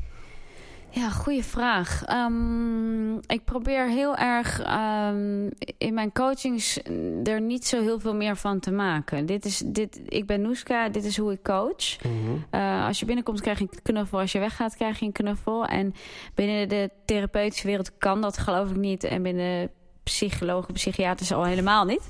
Ja, goede vraag. Ehm, ik probeer heel erg ehm, in mijn coachings er niet zo heel veel meer van te maken. Dit is, dit, ik ben Noeska, dit is hoe ik coach. Mhm. Eh, als je binnenkomt krijg je een knuffel. Als je weggaat krijg je een knuffel. En binnen de therapeutische wereld kan dat geloof ik niet. En binnen psychologen, psychiaters al helemaal niet.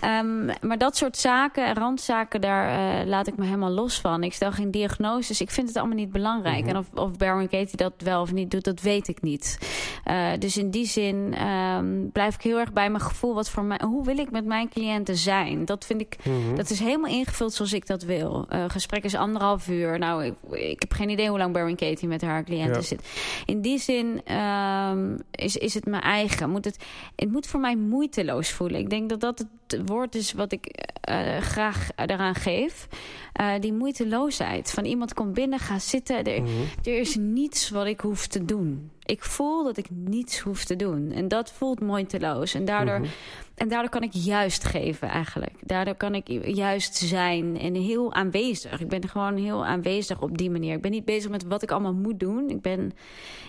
Ehm, maar dat soort zaken, randzaken, daar eh, laat ik me helemaal los van. Ik stel geen diagnoses. Ik vind het allemaal niet belangrijk. Mhm. En of, of Baron Katie dat wel of niet doet, dat weet ik niet. Eh, dus in die zin ehm, blijf ik heel erg bij mijn gevoel. Wat voor mij, hoe wil ik met mijn cliënten zijn? Dat vind ik Mhm. dat is helemaal ingevuld zoals ik dat wil. Eh gesprek is anderhalf uur. Nou, ik, ik heb geen idee hoe lang Baron Katie met haar cliënten Ja. zit. In die zin ehm, is, is het mijn eigen. Moet het, het moet voor mij moeiteloos voelen. Ik denk dat dat het woord is wat ik eh, graag eraan geef. Eh, die moeiteloosheid. Van iemand komt binnen, ga zitten. Er, Mhm. er is niets wat ik hoef te doen. Ik voel dat ik niets hoef te doen. En dat voelt moeiteloos. En daardoor Mhm. en daardoor kan ik juist geven eigenlijk. Daardoor kan ik juist zijn en heel aanwezig. Ik ben gewoon heel aanwezig op die manier. Ik ben niet bezig met wat ik allemaal moet doen. Ik ben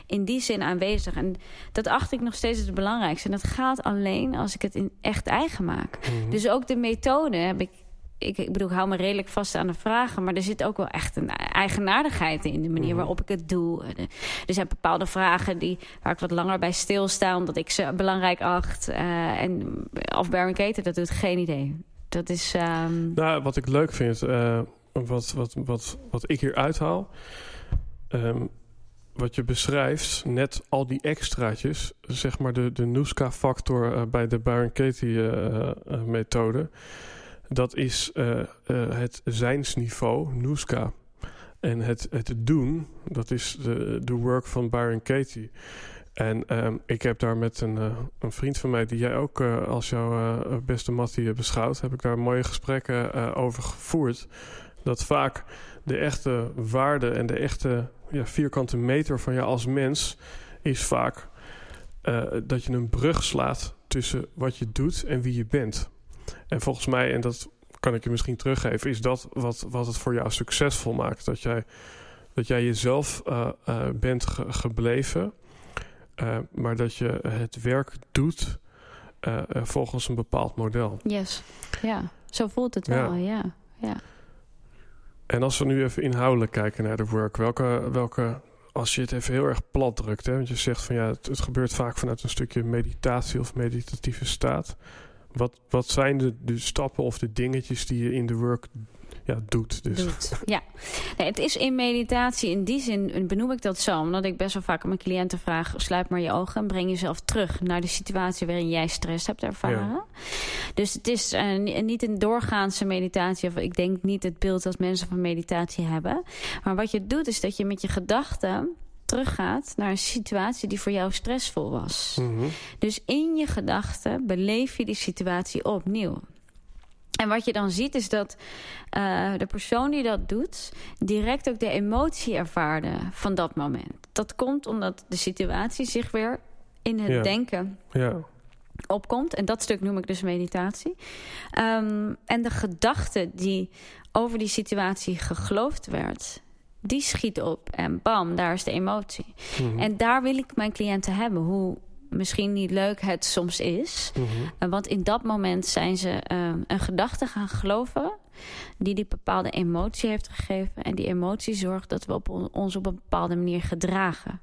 in die zin aanwezig. En dat acht ik nog steeds het belangrijkste. En dat gaat alleen als ik het in echt eigen maak. Mhm. Dus ook de methode heb ik... Ik, ik bedoel, ik hou me redelijk vast aan de vragen. Maar er zit ook wel echt een eigenaardigheid in de manier Mhm. waarop ik het doe. Er- Er zijn bepaalde vragen die, waar ik wat langer bij stilsta, omdat ik ze belangrijk acht. Eh, en of Baron Kater dat doet, geen idee. Dat is. ehm, Nou, wat ik leuk vind, eh, wat, wat, wat, wat ik hier uithaal, ehm, wat je beschrijft, net al die extraatjes, zeg maar de, de Nuska-factor eh, bij de Baron Katie-methode. Dat is uh, uh, het zijnsniveau, Nuska. En het, het doen, dat is de, de work van Byron Katie. En um, ik heb daar met een, uh, een, vriend van mij, die jij ook als jouw beste mattie beschouwt, heb ik daar mooie gesprekken over gevoerd. Dat vaak de echte waarde en de echte ja, vierkante meter van jou als mens is vaak dat je een brug slaat tussen wat je doet en wie je bent. En volgens mij, en dat kan ik je misschien teruggeven, is dat wat, wat het voor jou succesvol maakt. Dat jij, dat jij jezelf bent ge gebleven uh, maar dat je het werk doet volgens een bepaald model. Yes, ja. Zo voelt het wel, ja. ja. En als we nu even inhoudelijk kijken naar de work, welke, welke als je het even heel erg plat drukt, hè, want je zegt van ja, het, het gebeurt vaak vanuit een stukje meditatie of meditatieve staat. Wat, wat zijn de, de stappen of de dingetjes die je in de work ja, doet. Dus. doet. Ja, nee, het is in meditatie. In die zin benoem ik dat zo. Omdat ik best wel vaak aan mijn cliënten vraag... sluit maar je ogen en breng jezelf terug... naar de situatie waarin jij stress hebt ervaren. Ja. Dus het is uh, niet een doorgaanse meditatie. Of ik denk niet het beeld dat mensen van meditatie hebben. Maar wat je doet is dat je met je gedachten teruggaat naar een situatie die voor jou stressvol was. Mm -hmm. Dus in je gedachten beleef je die situatie opnieuw. En wat je dan ziet is dat uh, de persoon die dat doet... direct ook de emotie ervaarde van dat moment. Dat komt omdat de situatie zich weer in het ja. denken ja. opkomt. En dat stuk noem ik dus meditatie. Um, en de gedachte die over die situatie geloofd werd... die schiet op en bam, daar is de emotie. Mm -hmm. En daar wil ik mijn cliënten hebben. Hoe misschien niet leuk het soms is. Mhm. Mm -hmm. Want in dat moment zijn ze uh, een gedachte gaan geloven... die die bepaalde emotie heeft gegeven. En die emotie zorgt dat we op on ons op een bepaalde manier gedragen.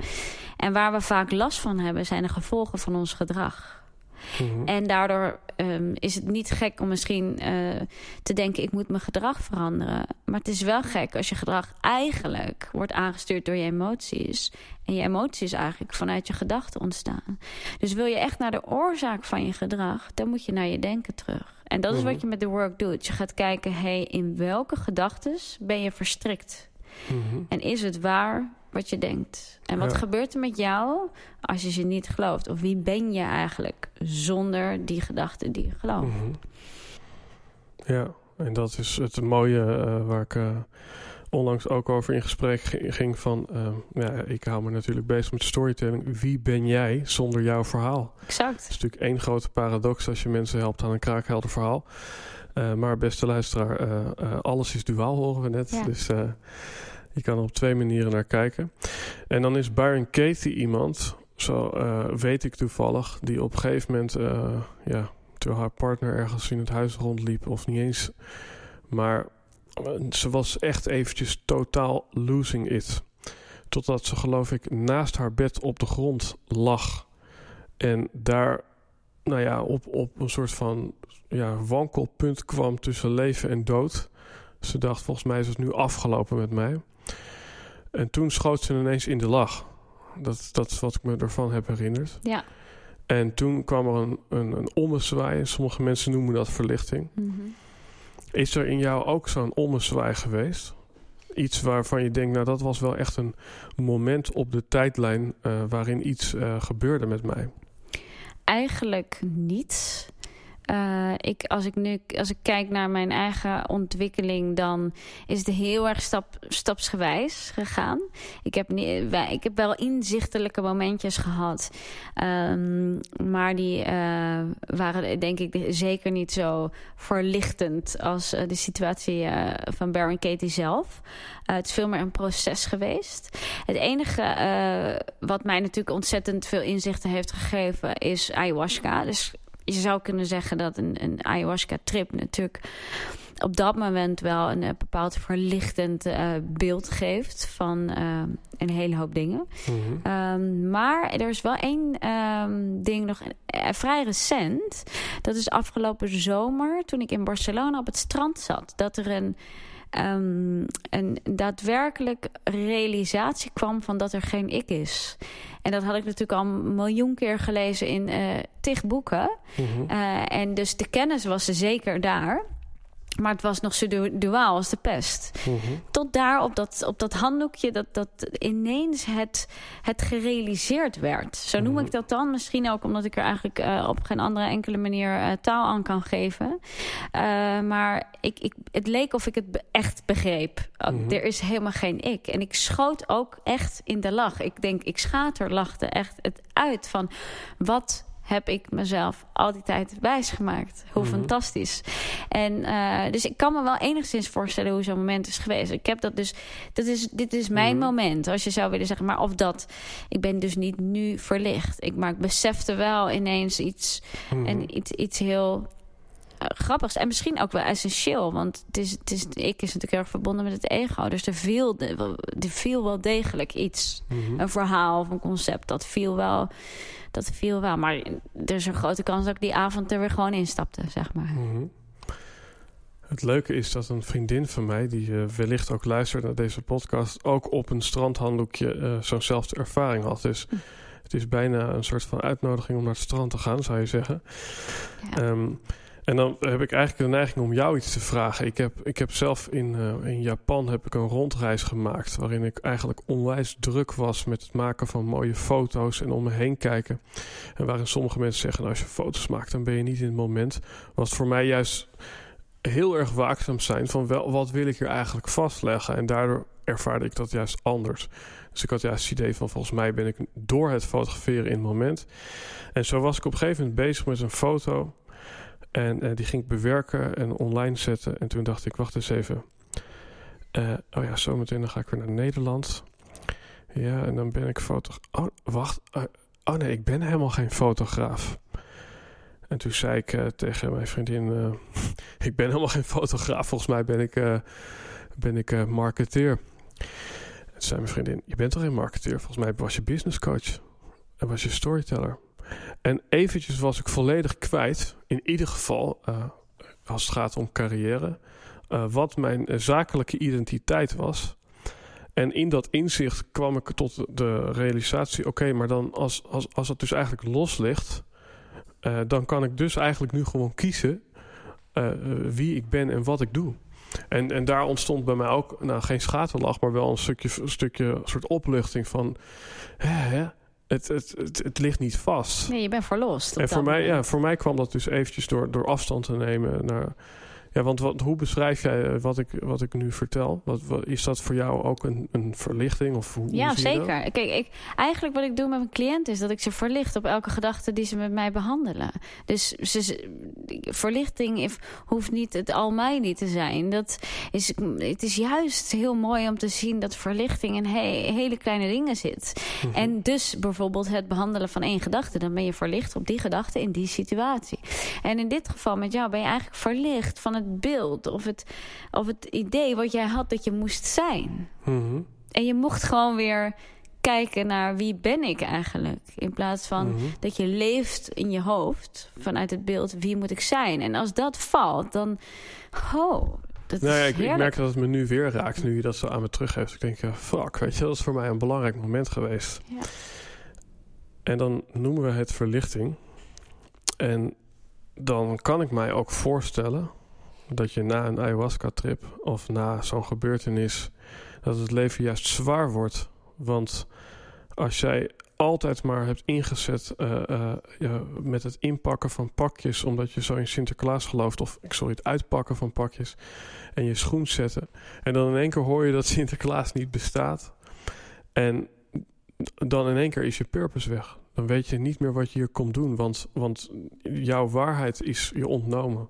En waar we vaak last van hebben... zijn de gevolgen van ons gedrag. Mhm. Mm -hmm. En daardoor um, is het niet gek om misschien uh, te denken... ik moet mijn gedrag veranderen. Maar het is wel gek als je gedrag eigenlijk wordt aangestuurd door je emoties... En je emoties eigenlijk vanuit je gedachten ontstaan. Dus wil je echt naar de oorzaak van je gedrag... dan moet je naar je denken terug. En dat is wat je met de work doet. Je gaat kijken, hey, in welke gedachten ben je verstrikt? Mm -hmm. En is het waar wat je denkt? En wat Ja. gebeurt er met jou als je ze niet gelooft? Of wie ben je eigenlijk zonder die gedachten die je gelooft? Mhm. Ja, en dat is het mooie uh, waar ik uh, onlangs ook over in gesprek ging, van... Uh, ja, ik hou me natuurlijk bezig met storytelling. Wie ben jij zonder jouw verhaal? Exact. Dat is natuurlijk één grote paradox als je mensen helpt aan een kraakhelder verhaal. Uh, maar beste luisteraar, alles is duaal horen we net. Ja. Dus je kan er op twee manieren naar kijken. En dan is Byron Katie iemand, zo weet ik toevallig... die op een gegeven moment, ja, terwijl haar partner ergens in het huis rondliep... of niet eens... Maar ze was echt eventjes totaal losing it. Totdat ze, geloof ik, naast haar bed op de grond lag. En daar, nou ja, op, op een soort van ja, wankelpunt kwam tussen leven en dood. Ze dacht, volgens mij is het nu afgelopen met mij. En toen schoot ze ineens in de lach. Dat, dat is wat ik me ervan heb herinnerd. Ja. En toen kwam er een, een, een ommezwaai. Sommige mensen noemen dat verlichting. Mm -hmm. Is er in jou ook zo'n ommezwaai geweest? Iets waarvan je denkt, nou dat was wel echt een moment op de tijdlijn uh, waarin iets uh, gebeurde met mij. Eigenlijk niet. Uh, ik, als, ik nu, als ik kijk naar mijn eigen ontwikkeling, dan is het heel erg stap, stapsgewijs gegaan. Ik heb, ik heb wel inzichtelijke momentjes gehad, um, maar die uh, waren denk ik zeker niet zo verlichtend als uh, de situatie van Baron Katie zelf. het is veel meer een proces geweest. Het enige wat mij natuurlijk ontzettend veel inzichten heeft gegeven is ayahuasca. Dus je zou kunnen zeggen dat een, een ayahuasca-trip natuurlijk op dat moment wel een, een bepaald verlichtend uh, beeld geeft van uh, een hele hoop dingen. Mm -hmm. um, maar er is wel één um, ding nog uh, vrij recent. Dat is afgelopen zomer toen ik in Barcelona op het strand zat. Dat er een, um, een daadwerkelijk realisatie kwam van dat er geen ik is. En dat had ik natuurlijk al een miljoen keer gelezen in uh, tig boeken. Mm -hmm. uh, en dus de kennis was er zeker daar. Maar het was nog zo duaal als de pest. Mhm. Tot daar op dat, op dat handdoekje dat, dat ineens het, het gerealiseerd werd. Zo noem Mhm. ik dat dan. Misschien ook omdat ik er eigenlijk eh, op geen andere enkele manier eh, taal aan kan geven. Eh, maar ik, ik, het leek of ik het be- echt begreep. Uh, Mhm. Er is helemaal geen ik. En ik schoot ook echt in de lach. Ik denk, ik schaterlachte echt het uit van wat heb ik mezelf al die tijd wijsgemaakt. Hoe Mhm. fantastisch. En eh, dus ik kan me wel enigszins voorstellen hoe zo'n moment is geweest. Ik heb dat dus, dat is, dit is mijn Mhm. moment, als je zou willen zeggen. Maar of dat, ik ben dus niet nu verlicht. Ik, maar ik besefte wel ineens iets, Mhm. en iets, iets heel grappigs. En misschien ook wel essentieel. Want het is, het is, ik is natuurlijk heel erg verbonden met het ego. Dus er viel, de- er viel wel degelijk iets Mhm. een verhaal of een concept. Dat viel wel. Dat viel wel. Maar er is een grote kans dat ik die avond er weer gewoon instapte, zeg maar. Mhm. Het leuke is dat een vriendin van mij, die eh, wellicht ook luistert naar deze podcast, ook op een strandhanddoekje eh, zo'nzelfde ervaring had. Dus Hm. het is bijna een soort van uitnodiging om naar het strand te gaan, zou je zeggen. Ja. Ehm, en dan heb ik eigenlijk de neiging om jou iets te vragen. Ik heb, ik heb zelf in, eh, in Japan heb ik een rondreis gemaakt. Waarin ik eigenlijk onwijs druk was met het maken van mooie foto's en om me heen kijken. En waarin sommige mensen zeggen: nou, als je foto's maakt, dan ben je niet in het moment. Was voor mij juist heel erg waakzaam zijn van wel, wat wil ik hier eigenlijk vastleggen. En daardoor ervaarde ik dat juist anders. Dus ik had juist het idee van volgens mij ben ik door het fotograferen in het moment. En zo was ik op een gegeven moment bezig met een foto. En eh, die ging ik bewerken en online zetten. En toen dacht ik, wacht eens even. Eh, oh ja, zometeen dan ga ik weer naar Nederland. Ja, en dan ben ik fotograaf. Oh, wacht. eh, oh nee, ik ben helemaal geen fotograaf. En toen zei ik tegen mijn vriendin... ik ben helemaal geen fotograaf. Volgens mij ben ik, ben ik marketeer. En toen zei mijn vriendin... Je bent toch geen marketeer? Volgens mij was je business coach. En was je storyteller. En eventjes was ik volledig kwijt. In ieder geval, eh, als het gaat om carrière... eh, wat mijn eh, zakelijke identiteit was... En in dat inzicht kwam ik tot de realisatie: oké, maar dan als, als, als het dus eigenlijk los ligt, dan kan ik dus eigenlijk nu gewoon kiezen wie ik ben en wat ik doe. En, en daar ontstond bij mij ook, nou geen schaterlach, maar wel een stukje, stukje soort opluchting van, hè, hè, het, het, het, het ligt niet vast. Nee, je bent verlost. En voor mij, ja, voor mij kwam dat dus eventjes door, door afstand te nemen naar. Ja, want wat, hoe beschrijf jij eh, wat ik, wat ik nu vertel? Wat, wat, is dat voor jou ook een, een verlichting? Of hoe, Ja, hoe zeker. Kijk, ik, eigenlijk wat ik doe met mijn cliënten is dat ik ze verlicht op elke gedachte die ze met mij behandelen. Dus ze, verlichting hoeft niet het almighty te zijn. Dat is, het is juist heel mooi om te zien dat verlichting in he- hele kleine dingen zit. Mhm. En dus bijvoorbeeld het behandelen van één gedachte. Dan ben je verlicht op die gedachte in die situatie. En in dit geval met jou ben je eigenlijk verlicht van het beeld of het, of het idee wat jij had dat je moest zijn. Mhm, En je mocht gewoon weer kijken naar wie ben ik eigenlijk. In plaats van mhm. dat je leeft in je hoofd vanuit het beeld wie moet ik zijn. En als dat valt, dan... Oh, dat Nou ja, is ik, merk dat het me nu weer raakt, nu je dat zo aan me teruggeeft. Ik denk, ja, fuck, weet je, dat is voor mij een belangrijk moment geweest. Ja. En dan noemen we het verlichting. En dan kan ik mij ook voorstellen dat je na een ayahuasca-trip of na zo'n gebeurtenis, dat het leven juist zwaar wordt. Want als jij altijd maar hebt ingezet eh, eh, met het inpakken van pakjes, omdat je zo in Sinterklaas gelooft, of sorry, het uitpakken van pakjes en je schoen zetten. En dan in één keer hoor je dat Sinterklaas niet bestaat. En dan in één keer is je purpose weg. Dan weet je niet meer wat je hier komt doen, want, want jouw waarheid is je ontnomen.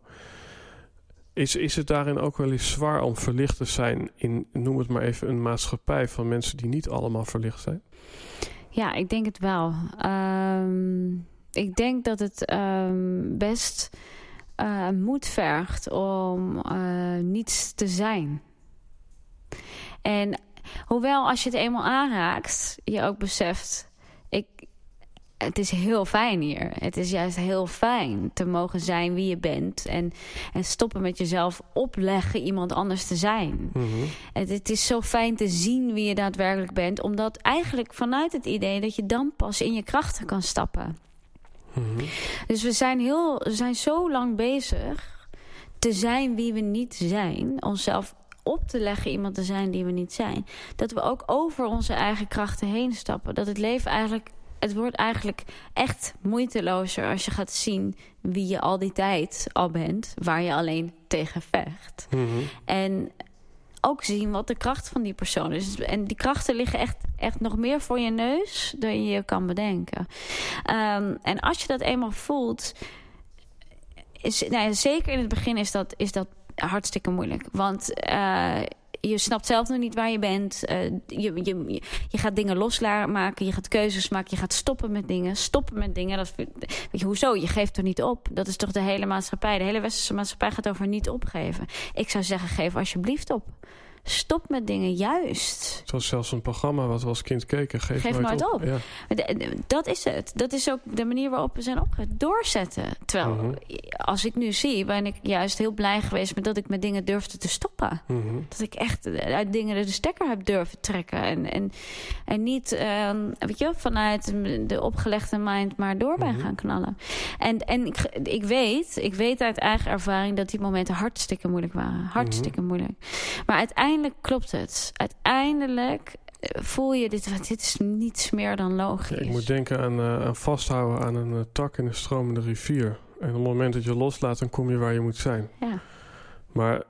Is, is het daarin ook wel eens zwaar om verlicht te zijn in, noem het maar even, een maatschappij van mensen die niet allemaal verlicht zijn? Ja, ik denk het wel. Ehm, ik denk dat het ehm, best eh, moed vergt om eh, niets te zijn. En hoewel als je het eenmaal aanraakt, je ook beseft, het is heel fijn hier. Het is juist heel fijn te mogen zijn wie je bent en, en stoppen met jezelf opleggen iemand anders te zijn. Mhm. Het, het is zo fijn te zien wie je daadwerkelijk bent, omdat eigenlijk vanuit het idee dat je dan pas in je krachten kan stappen. Mhm. Dus we zijn, heel, we zijn zo lang bezig te zijn wie we niet zijn, onszelf op te leggen iemand te zijn die we niet zijn, dat we ook over onze eigen krachten heen stappen. Dat het leven eigenlijk, het wordt eigenlijk echt moeitelozer als je gaat zien wie je al die tijd al bent, waar je alleen tegen vecht. Mhm. En ook zien wat de kracht van die persoon is. En die krachten liggen echt, echt nog meer voor je neus dan je je kan bedenken. Ehm, en als je dat eenmaal voelt, is, nou ja, zeker in het begin is dat, is dat hartstikke moeilijk. Want uh, je snapt zelf nog niet waar je bent. Uh, je, je, je gaat dingen loslaten, je gaat keuzes maken, je gaat stoppen met dingen. Stoppen met dingen, dat, weet je, hoezo? Je geeft er niet op. Dat is toch de hele maatschappij. De hele westerse maatschappij gaat over niet opgeven. Ik zou zeggen, geef alsjeblieft op. Stop met dingen, juist. Het was zelfs een programma wat we als kind keken. Geef, Geef nooit, nooit op. op. Ja. Dat is het. Dat is ook de manier waarop we zijn opgegeven. Doorzetten. Terwijl, Mhm. als ik nu zie, ben ik juist heel blij geweest... met dat ik met dingen durfde te stoppen. Mhm. Dat ik echt uit dingen de stekker heb durven trekken. En, en, en niet, ehm, weet je, vanuit de opgelegde mind maar door ben Mhm. gaan knallen. En, en ik, ik weet, ik weet uit eigen ervaring dat die momenten hartstikke moeilijk waren. Hartstikke moeilijk. Maar uiteindelijk klopt het. Uiteindelijk eh, voel je, dit, dit is niets meer dan logisch. Ja, ik moet denken aan, aan vasthouden aan een eh, tak in een stromende rivier. En op het moment dat je loslaat, dan kom je waar je moet zijn. Ja. Maar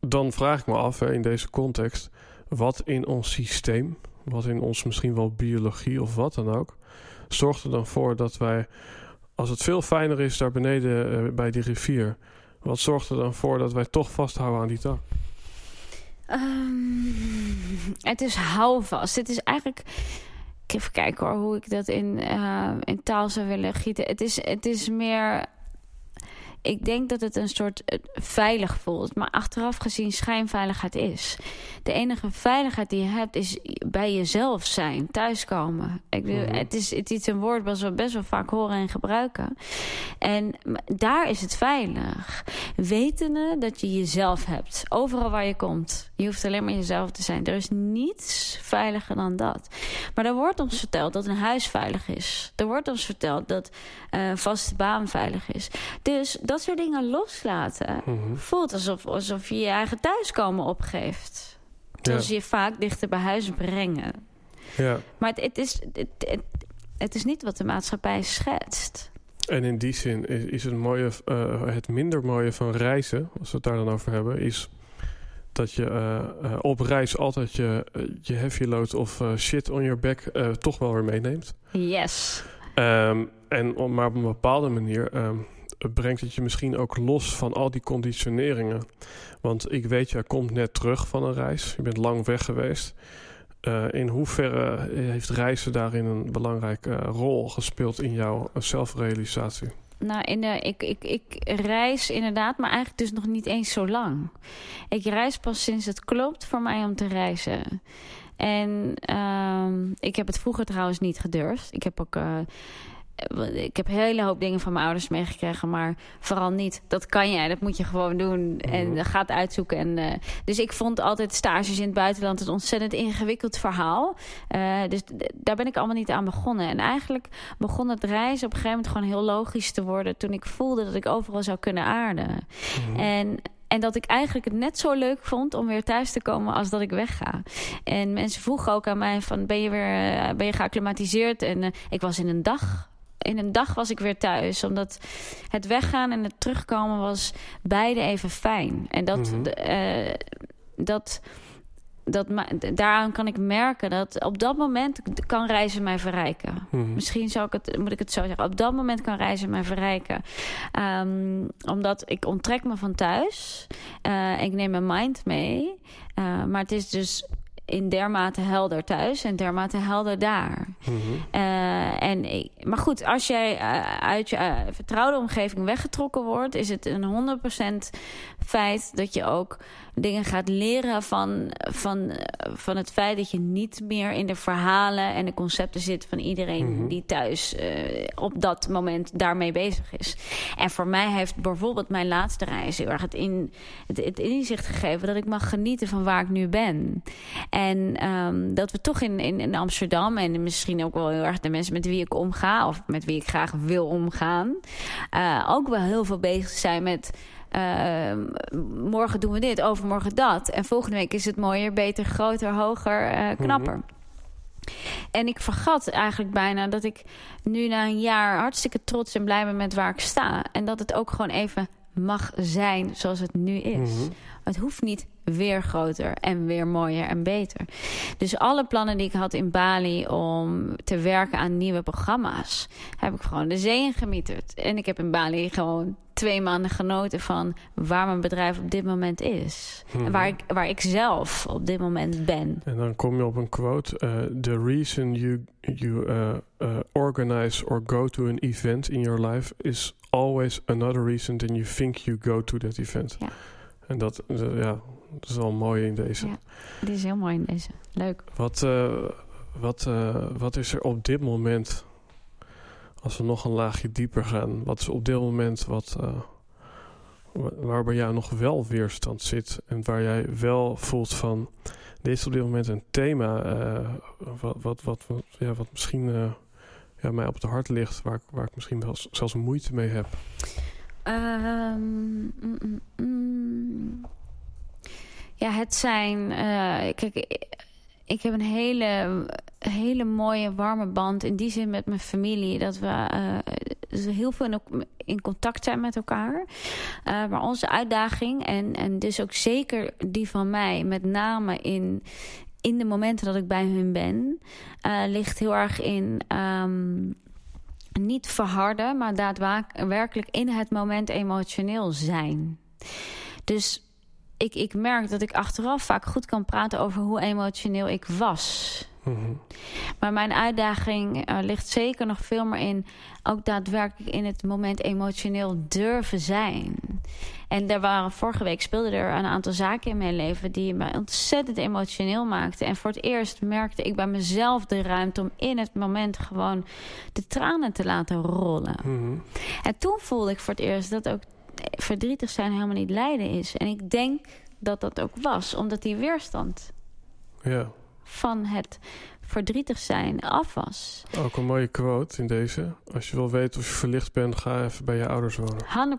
dan vraag ik me af, hè, in deze context... wat in ons systeem, wat in ons misschien wel biologie of wat dan ook... zorgt er dan voor dat wij, als het veel fijner is daar beneden bij die rivier... wat zorgt er dan voor dat wij toch vasthouden aan die tak? Ehm, het is houvast. Het is eigenlijk... Even kijken hoor, hoe ik dat in, eh, in taal zou willen gieten. Het is, het is meer... Ik denk dat het een soort eh, veilig voelt. Maar achteraf gezien schijnveiligheid is. De enige veiligheid die je hebt is bij jezelf zijn. Thuiskomen. Ik bedoel, Mhm. het, is, het is een woord wat we best wel vaak horen en gebruiken. En daar is het veilig. Wetende dat je jezelf hebt. Overal waar je komt. Je hoeft alleen maar jezelf te zijn. Er is niets veiliger dan dat. Maar er wordt ons verteld dat een huis veilig is. Er wordt ons verteld dat eh, een vaste baan veilig is. Dus dat soort dingen loslaten... Mhm. voelt alsof, alsof je je eigen thuiskomen opgeeft. Ja. ze je vaak dichter bij huis brengen. Ja. Maar het, het, is, het, het, het is niet wat de maatschappij schetst. En in die zin is, is het, mooie, eh, het minder mooie van reizen, als we het daar dan over hebben, is dat je eh, eh, op reis altijd je, je heavy load of shit on your back toch wel weer meeneemt. Yes. Ehm, en, op- maar op een bepaalde manier ehm, brengt het je misschien ook los van al die conditioneringen. Want ik weet, jij komt net terug van een reis. Je bent lang weg geweest. Eh, in hoeverre heeft reizen daarin een belangrijke eh, rol gespeeld in jouw eh, zelfrealisatie? Nou, in de, ik, ik, ik reis inderdaad, maar eigenlijk dus nog niet eens zo lang. Ik reis pas sinds het klopt voor mij om te reizen. En ehm, ik heb het vroeger trouwens niet gedurfd. Ik heb ook... eh, ik heb een hele hoop dingen van mijn ouders meegekregen, maar vooral niet. Dat kan jij, dat moet je gewoon doen. En Mhm. gaat uitzoeken. En, uh, dus ik vond altijd stages in het buitenland een ontzettend ingewikkeld verhaal. Uh, dus daar ben ik allemaal niet aan begonnen. En eigenlijk begon het reizen op een gegeven moment gewoon heel logisch te worden. toen ik voelde dat ik overal zou kunnen aarden. Mhm. En. En dat ik eigenlijk het net zo leuk vond om weer thuis te komen als dat ik wegga. En mensen vroegen ook aan mij van ben je weer ben je geacclimatiseerd? En uh, ik was in een dag in een dag was ik weer thuis. Omdat het weggaan en het terugkomen was beide even fijn. En dat, uh, dat, dat, daaraan kan ik merken dat op dat moment kan reizen mij verrijken. Mhm. Misschien zou ik het, moet ik het zo zeggen. Op dat moment kan reizen mij verrijken. Um, omdat ik onttrek me van thuis. Uh, ik neem mijn mind mee. Uh, maar het is dus in dermate helder thuis en dermate helder daar. Mhm. Uh, en maar goed, als jij uh, uit je uh, vertrouwde omgeving weggetrokken wordt, is het een 100% feit dat je ook dingen gaat leren van, van, van het feit dat je niet meer in de verhalen en de concepten zit van iedereen Mhm. die thuis eh, op dat moment daarmee bezig is. En voor mij heeft bijvoorbeeld mijn laatste reis heel erg het, in, het, het inzicht gegeven dat ik mag genieten van waar ik nu ben. En ehm, dat we toch in, in, in Amsterdam en misschien ook wel heel erg de mensen met wie ik omga of met wie ik graag wil omgaan, eh, ook wel heel veel bezig zijn met. Eh, morgen doen we dit, overmorgen dat. En volgende week is het mooier, beter, groter, hoger, eh, knapper. En ik vergat eigenlijk bijna dat ik nu na een jaar hartstikke trots en blij ben met waar ik sta. En dat het ook gewoon even mag zijn zoals het nu is. Mhm. Het hoeft niet weer groter en weer mooier en beter. Dus alle plannen die ik had in Bali om te werken aan nieuwe programma's, heb ik gewoon de zee ingemieterd. En ik heb in Bali gewoon twee maanden genoten van waar mijn bedrijf op dit moment is. Mhm. En waar ik, waar ik zelf op dit moment ben. En dan kom je op een quote. eh, the reason you, you uh, uh, organize or go to an event in your life is always another reason than you think you go to that event. Ja. En dat, eh, ja, dat is wel mooi in deze. Ja. Die is heel mooi in deze. Leuk. Wat, eh, wat, eh, wat is er op dit moment, als we nog een laagje dieper gaan, wat is op dit moment wat, wa- waar bij jou nog wel weerstand zit en waar jij wel voelt van, dit is op dit moment een thema eh, wat, wat, wat, wat, ja, wat misschien eh, ja, mij op het hart ligt, waar, waar ik misschien wel zelfs moeite mee heb. Ehm, mm, mm, mm. Ja, het zijn. eh, kijk, ik, heb een hele, hele mooie, warme band. In die zin met mijn familie. Dat we, eh, dus heel veel in, contact zijn met elkaar. Eh, maar onze uitdaging, en, en dus ook zeker die van mij, met name in. In de momenten dat ik bij hun ben, eh, ligt heel erg in ehm, niet verharden, maar daadwerkelijk in het moment emotioneel zijn. Dus ik, ik merk dat ik achteraf vaak goed kan praten over hoe emotioneel ik was. Mhm. Maar mijn uitdaging eh, ligt zeker nog veel meer in ook daadwerkelijk in het moment emotioneel durven zijn. En er waren vorige week speelden er een aantal zaken in mijn leven die me ontzettend emotioneel maakten. En voor het eerst merkte ik bij mezelf de ruimte om in het moment gewoon de tranen te laten rollen. Mhm. En toen voelde ik voor het eerst dat ook verdrietig zijn helemaal niet lijden is. En ik denk dat dat ook was, omdat die weerstand Ja, van het verdrietig zijn af was. ook een mooie quote in deze. Als je wil weten of je verlicht bent, ga even bij je ouders wonen.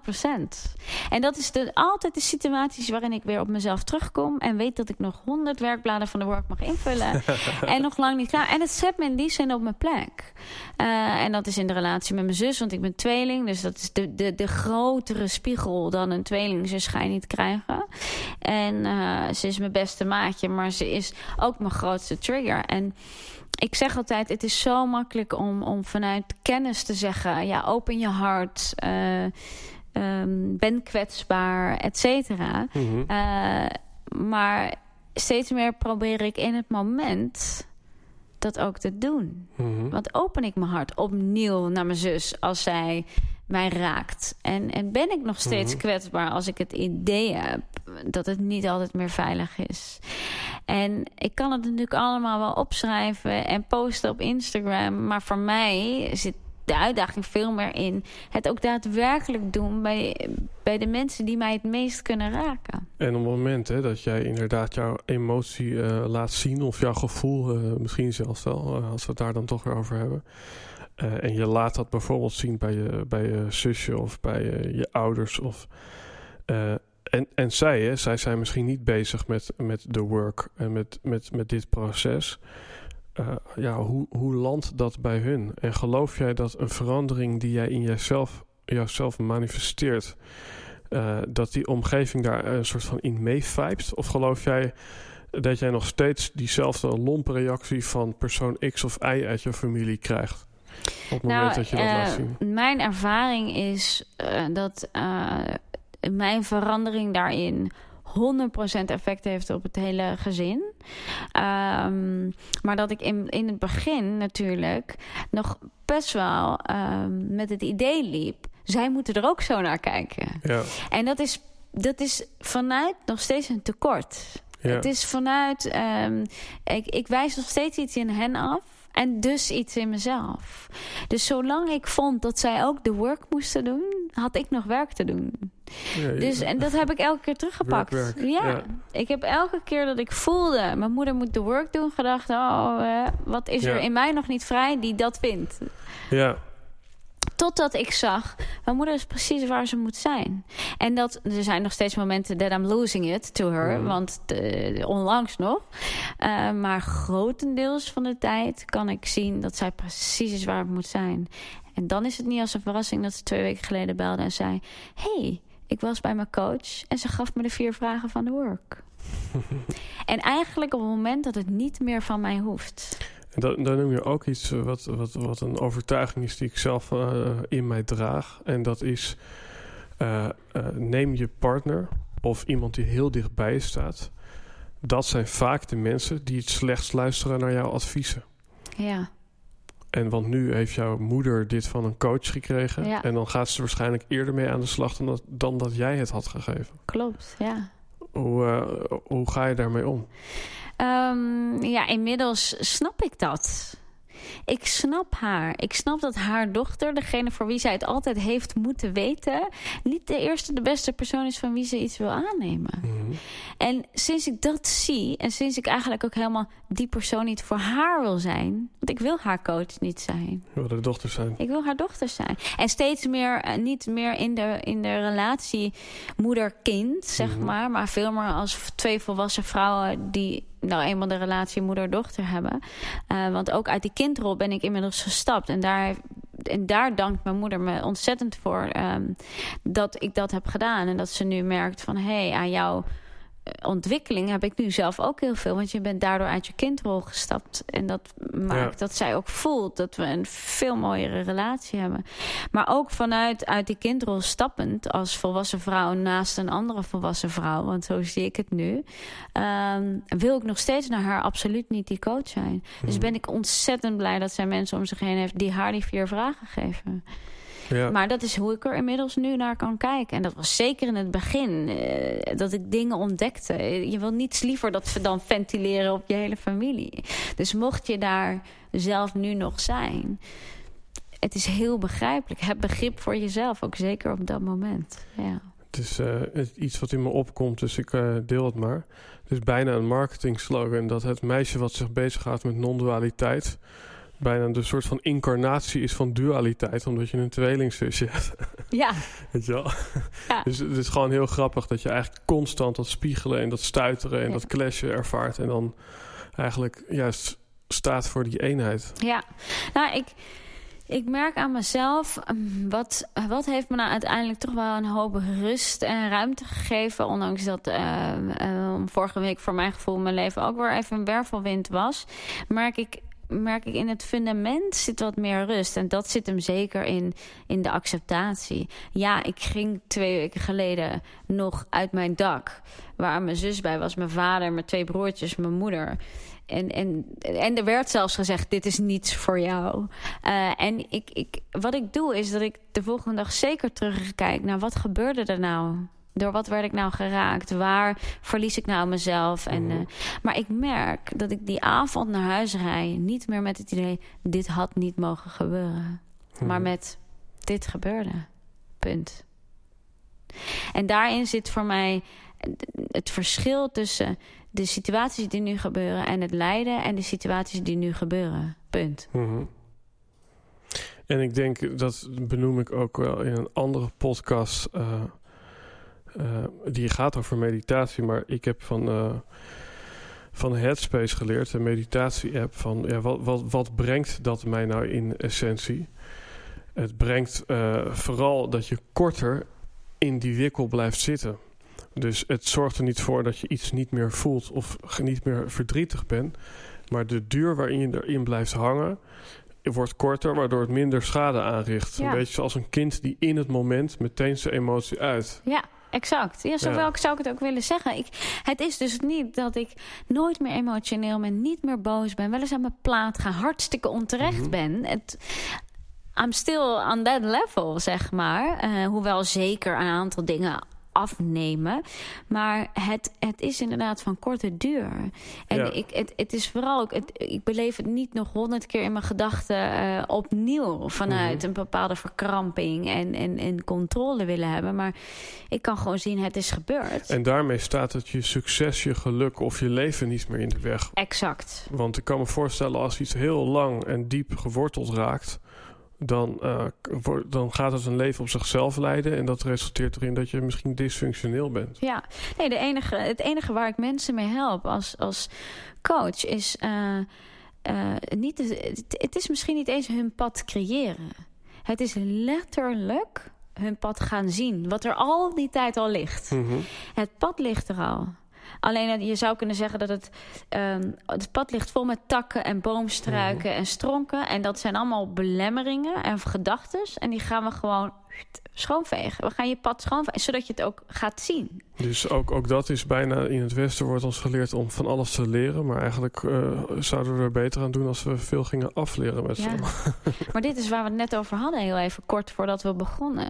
100%. En dat is de, altijd de situaties waarin ik weer op mezelf terugkom. En weet dat ik nog 100 werkbladen van de work mag invullen. en nog lang niet klaar. En het zet me in die zin op mijn plek. Eh, en dat is in de relatie met mijn zus, want ik ben tweeling. Dus dat is de, de, de grotere spiegel dan een tweelingzus ga je niet krijgen. En eh, ze is mijn beste maatje, maar ze is ook mijn grootste trigger. En ik zeg altijd, het is zo makkelijk om, om vanuit kennis te zeggen... ja, open je hart, eh, ehm, ben kwetsbaar, et cetera. Mhm. Eh, maar steeds meer probeer ik in het moment dat ook te doen. Mhm. Want open ik mijn hart opnieuw naar mijn zus als zij mij raakt? En, en ben ik nog steeds Mhm. kwetsbaar als ik het idee heb dat het niet altijd meer veilig is? En ik kan het natuurlijk allemaal wel opschrijven en posten op Instagram. Maar voor mij zit de uitdaging veel meer in het ook daadwerkelijk doen bij, bij de mensen die mij het meest kunnen raken. En op het moment hè, dat jij inderdaad jouw emotie eh, laat zien, of jouw gevoel, eh, misschien zelfs wel, eh, als we het daar dan toch weer over hebben. en je laat dat bijvoorbeeld zien bij je, bij je zusje of bij eh, je ouders. Of, en, en zij, hè, zij zijn misschien niet bezig met, met de work en met, met, met dit proces. Eh, ja, hoe, hoe landt dat bij hun? En geloof jij dat een verandering die jij in jezelf, jouzelf manifesteert, eh, dat die omgeving daar een soort van in meevijpt? Of geloof jij dat jij nog steeds diezelfde lompe reactie van persoon X of Y uit je familie krijgt? Op het moment dat je dat eh, laat zien. Mijn ervaring is eh, dat eh, mijn verandering daarin 100% effect heeft op het hele gezin. Ehm, maar dat ik in, in het begin natuurlijk nog best wel ehm, met het idee liep. Zij moeten er ook zo naar kijken. Ja, En dat is dat is vanuit nog steeds een tekort. Het is vanuit, um, ik, ik wijs nog steeds iets in hen af. En dus iets in mezelf. Dus zolang ik vond dat zij ook de work moesten doen, had ik nog werk te doen. Ja, dus, en dat heb ik elke keer teruggepakt. Ja. ik heb elke keer dat ik voelde, mijn moeder moet de work doen, gedacht: oh, wat is er in mij nog niet vrij die dat vindt? Ja. Totdat ik zag, mijn moeder is precies waar ze moet zijn. En dat, er zijn nog steeds momenten that I'm losing it to her. Mm. Want uh, onlangs nog. Uh, maar grotendeels van de tijd kan ik zien dat zij precies is waar het moet zijn. En dan is het niet als een verrassing dat ze twee weken geleden belde en zei... hey, ik was bij mijn coach en ze gaf me de vier vragen van de work. en eigenlijk op het moment dat het niet meer van mij hoeft... En dan, dan noem je ook iets eh, wat, wat, wat een overtuiging is die ik zelf uh, in mij draag. En dat is: uh, neem je partner of iemand die heel dichtbij je staat. Dat zijn vaak de mensen die het slechtst luisteren naar jouw adviezen. Ja. En want nu heeft jouw moeder dit van een coach gekregen. Ja. En dan gaat ze waarschijnlijk eerder mee aan de slag dan dat, dan dat jij het had gegeven. Klopt, ja. Hoe, hoe ga je daarmee om? Um, ja, inmiddels snap ik dat. Ik snap haar. Ik snap dat haar dochter, degene voor wie zij het altijd heeft moeten weten, niet de eerste, de beste persoon is van wie ze iets wil aannemen. Mhm. En sinds ik dat zie en sinds ik eigenlijk ook helemaal die persoon niet voor haar wil zijn, want ik wil haar coach niet zijn. Ik wil haar dochter zijn. Ik wil haar dochter zijn. En steeds meer, eh, niet meer in de, in de relatie moeder-kind, zeg mhm. maar, maar veel meer als twee volwassen vrouwen die nou eenmaal de relatie moeder-dochter hebben. Uh, want ook uit die kindrol ben ik inmiddels gestapt. En daar, en daar dankt mijn moeder me ontzettend voor um, dat ik dat heb gedaan. En dat ze nu merkt van hé, hey, aan jou ontwikkeling heb ik nu zelf ook heel veel. Want je bent daardoor uit je kindrol gestapt. En dat maakt dat zij ook voelt dat we een veel mooiere relatie hebben. Maar ook vanuit uit die kindrol stappend als volwassen vrouw naast een andere volwassen vrouw. Want zo zie ik het nu. Um, wil ik nog steeds naar haar absoluut niet die coach zijn. Dus hmm. ben ik ontzettend blij dat zij mensen om zich heen heeft die haar die vier vragen geven. Ja. Maar dat is hoe ik er inmiddels nu naar kan kijken. En dat was zeker in het begin uh, dat ik dingen ontdekte. Je wil niets liever dat we dan ventileren op je hele familie. Dus mocht je daar zelf nu nog zijn... het is heel begrijpelijk. Heb begrip voor jezelf, ook zeker op dat moment. Ja. Het is uh, iets wat in me opkomt, dus ik uh, deel het maar. Het is bijna een marketing slogan dat het meisje wat zich bezighoudt met non-dualiteit bijna de soort van incarnatie is van dualiteit, omdat je een tweelingzusje hebt. Ja. Weet je wel? Ja. Dus het is gewoon heel grappig dat je eigenlijk constant dat spiegelen en dat stuiteren en dat clashen ervaart. En dan eigenlijk juist staat voor die eenheid. Ja, nou, ik, ik merk aan mezelf, mm, wat, wat heeft me nou uiteindelijk toch wel een hoop rust en ruimte gegeven. Ondanks dat uh, uh, vorige week voor mijn gevoel mijn leven ook weer even een wervelwind was. Merk ik merk ik in het fundament zit wat meer rust. En dat zit hem zeker in, in de acceptatie. Ja, ik ging twee weken geleden nog uit mijn dak. Waar mijn zus bij was, mijn vader, mijn twee broertjes, mijn moeder. En, en, en er werd zelfs gezegd: Dit is niets voor jou. Uh, en ik, ik, wat ik doe, is dat ik de volgende dag zeker terugkijk naar wat gebeurde er nou door wat werd ik nou geraakt? Waar verlies ik nou mezelf? En, uh, maar ik merk dat ik die avond naar huis rij... niet meer met het idee, dit had niet mogen gebeuren. Maar mhm. met, dit gebeurde. Punt. En daarin zit voor mij het verschil tussen de situaties die nu gebeuren... en het lijden en de situaties die nu gebeuren. Punt. Mm En ik denk, dat benoem ik ook wel in een andere podcast... Uh, die gaat over meditatie, maar ik heb van, uh, van Headspace geleerd, een meditatie-app, van ja, wat, wat, wat brengt dat mij nou in essentie? Het brengt uh, vooral dat je korter in die wikkel blijft zitten. Dus het zorgt er niet voor dat je iets niet meer voelt of niet meer verdrietig bent. Maar de duur waarin je erin blijft hangen, wordt korter, waardoor het minder schade aanricht. Ja. Een beetje zoals een kind die in het moment meteen zijn emotie uit. Ja, exact. Ja, zo ja. zou ik het ook willen zeggen. Ik, het is dus niet dat ik nooit meer emotioneel ben, niet meer boos ben, wel eens aan mijn plaat ga, hartstikke onterecht mhm. ben. Het, I'm still on that level, zeg maar. Uh, hoewel zeker een aantal dingen afnemen. Maar het, het is inderdaad van korte duur. En Ja. ik, het, het is vooral ook, het, ik beleef het niet nog honderd keer in mijn gedachten eh, opnieuw vanuit Mhm. een bepaalde verkramping en, en, en controle willen hebben. Maar ik kan gewoon zien, het is gebeurd. En daarmee staat het je succes, je geluk of je leven niet meer in de weg. Exact. Want ik kan me voorstellen als iets heel lang en diep geworteld raakt, dan, eh, dan gaat het een leven op zichzelf leiden. En dat resulteert erin dat je misschien dysfunctioneel bent. Ja, nee, de enige, het enige waar ik mensen mee help als, als coach is. eh, eh, niet, het, het is misschien niet eens hun pad creëren. Het is letterlijk hun pad gaan zien. Wat er al die tijd al ligt. Mhm. Het pad ligt er al. Alleen eh, je zou kunnen zeggen dat het, ehm, het pad ligt vol met takken en boomstruiken en stronken. En dat zijn allemaal belemmeringen en gedachten. En die gaan we gewoon schoonvegen. We gaan je pad schoonvegen, zodat je het ook gaat zien. Dus ook, ook dat is bijna in het Westen wordt ons geleerd om van alles te leren. Maar eigenlijk eh, zouden we er beter aan doen als we veel gingen afleren met z'n Ja. allen. Maar dit is waar we het net over hadden, heel even kort voordat we begonnen.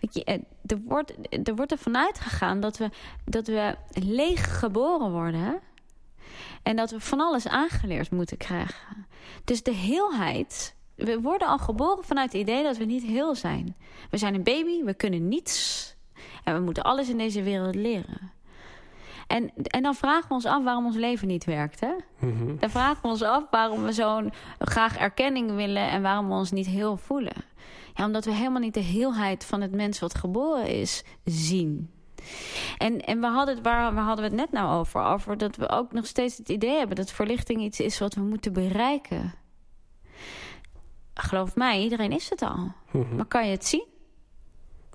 Weet je, eh, er wordt, er wordt ervan uitgegaan dat we, dat we leeg geboren worden. En dat we van alles aangeleerd moeten krijgen. Dus de heelheid. We worden al geboren vanuit het idee dat we niet heel zijn. We zijn een baby, we kunnen niets. En we moeten alles in deze wereld leren. En, en dan vragen we ons af waarom ons leven niet werkt. Hè? Mhm. Dan vragen we ons af waarom we zo'n graag erkenning willen en waarom we ons niet heel voelen. Ja, omdat we helemaal niet de heelheid van het mens wat geboren is zien. En, en we hadden het, waar, waar hadden we het net nou over? Over dat we ook nog steeds het idee hebben dat verlichting iets is wat we moeten bereiken. Geloof mij, iedereen is het al. Mhm. Maar kan je het zien?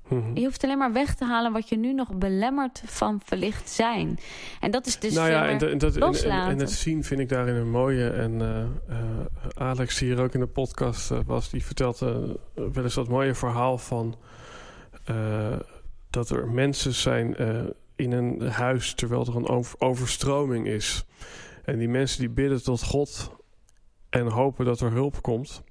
Mhm. Je hoeft alleen maar weg te halen wat je nu nog belemmert van verlicht zijn. En dat is dus nou ja, en, de- dat, en, en, en het zien vind ik daarin een mooie. En eh, eh, Alex, die hier ook in de podcast eh, was, die vertelt wel eens dat mooie verhaal van dat er mensen zijn in een huis terwijl er een over- overstroming is. En die mensen die bidden tot God en hopen dat er hulp komt.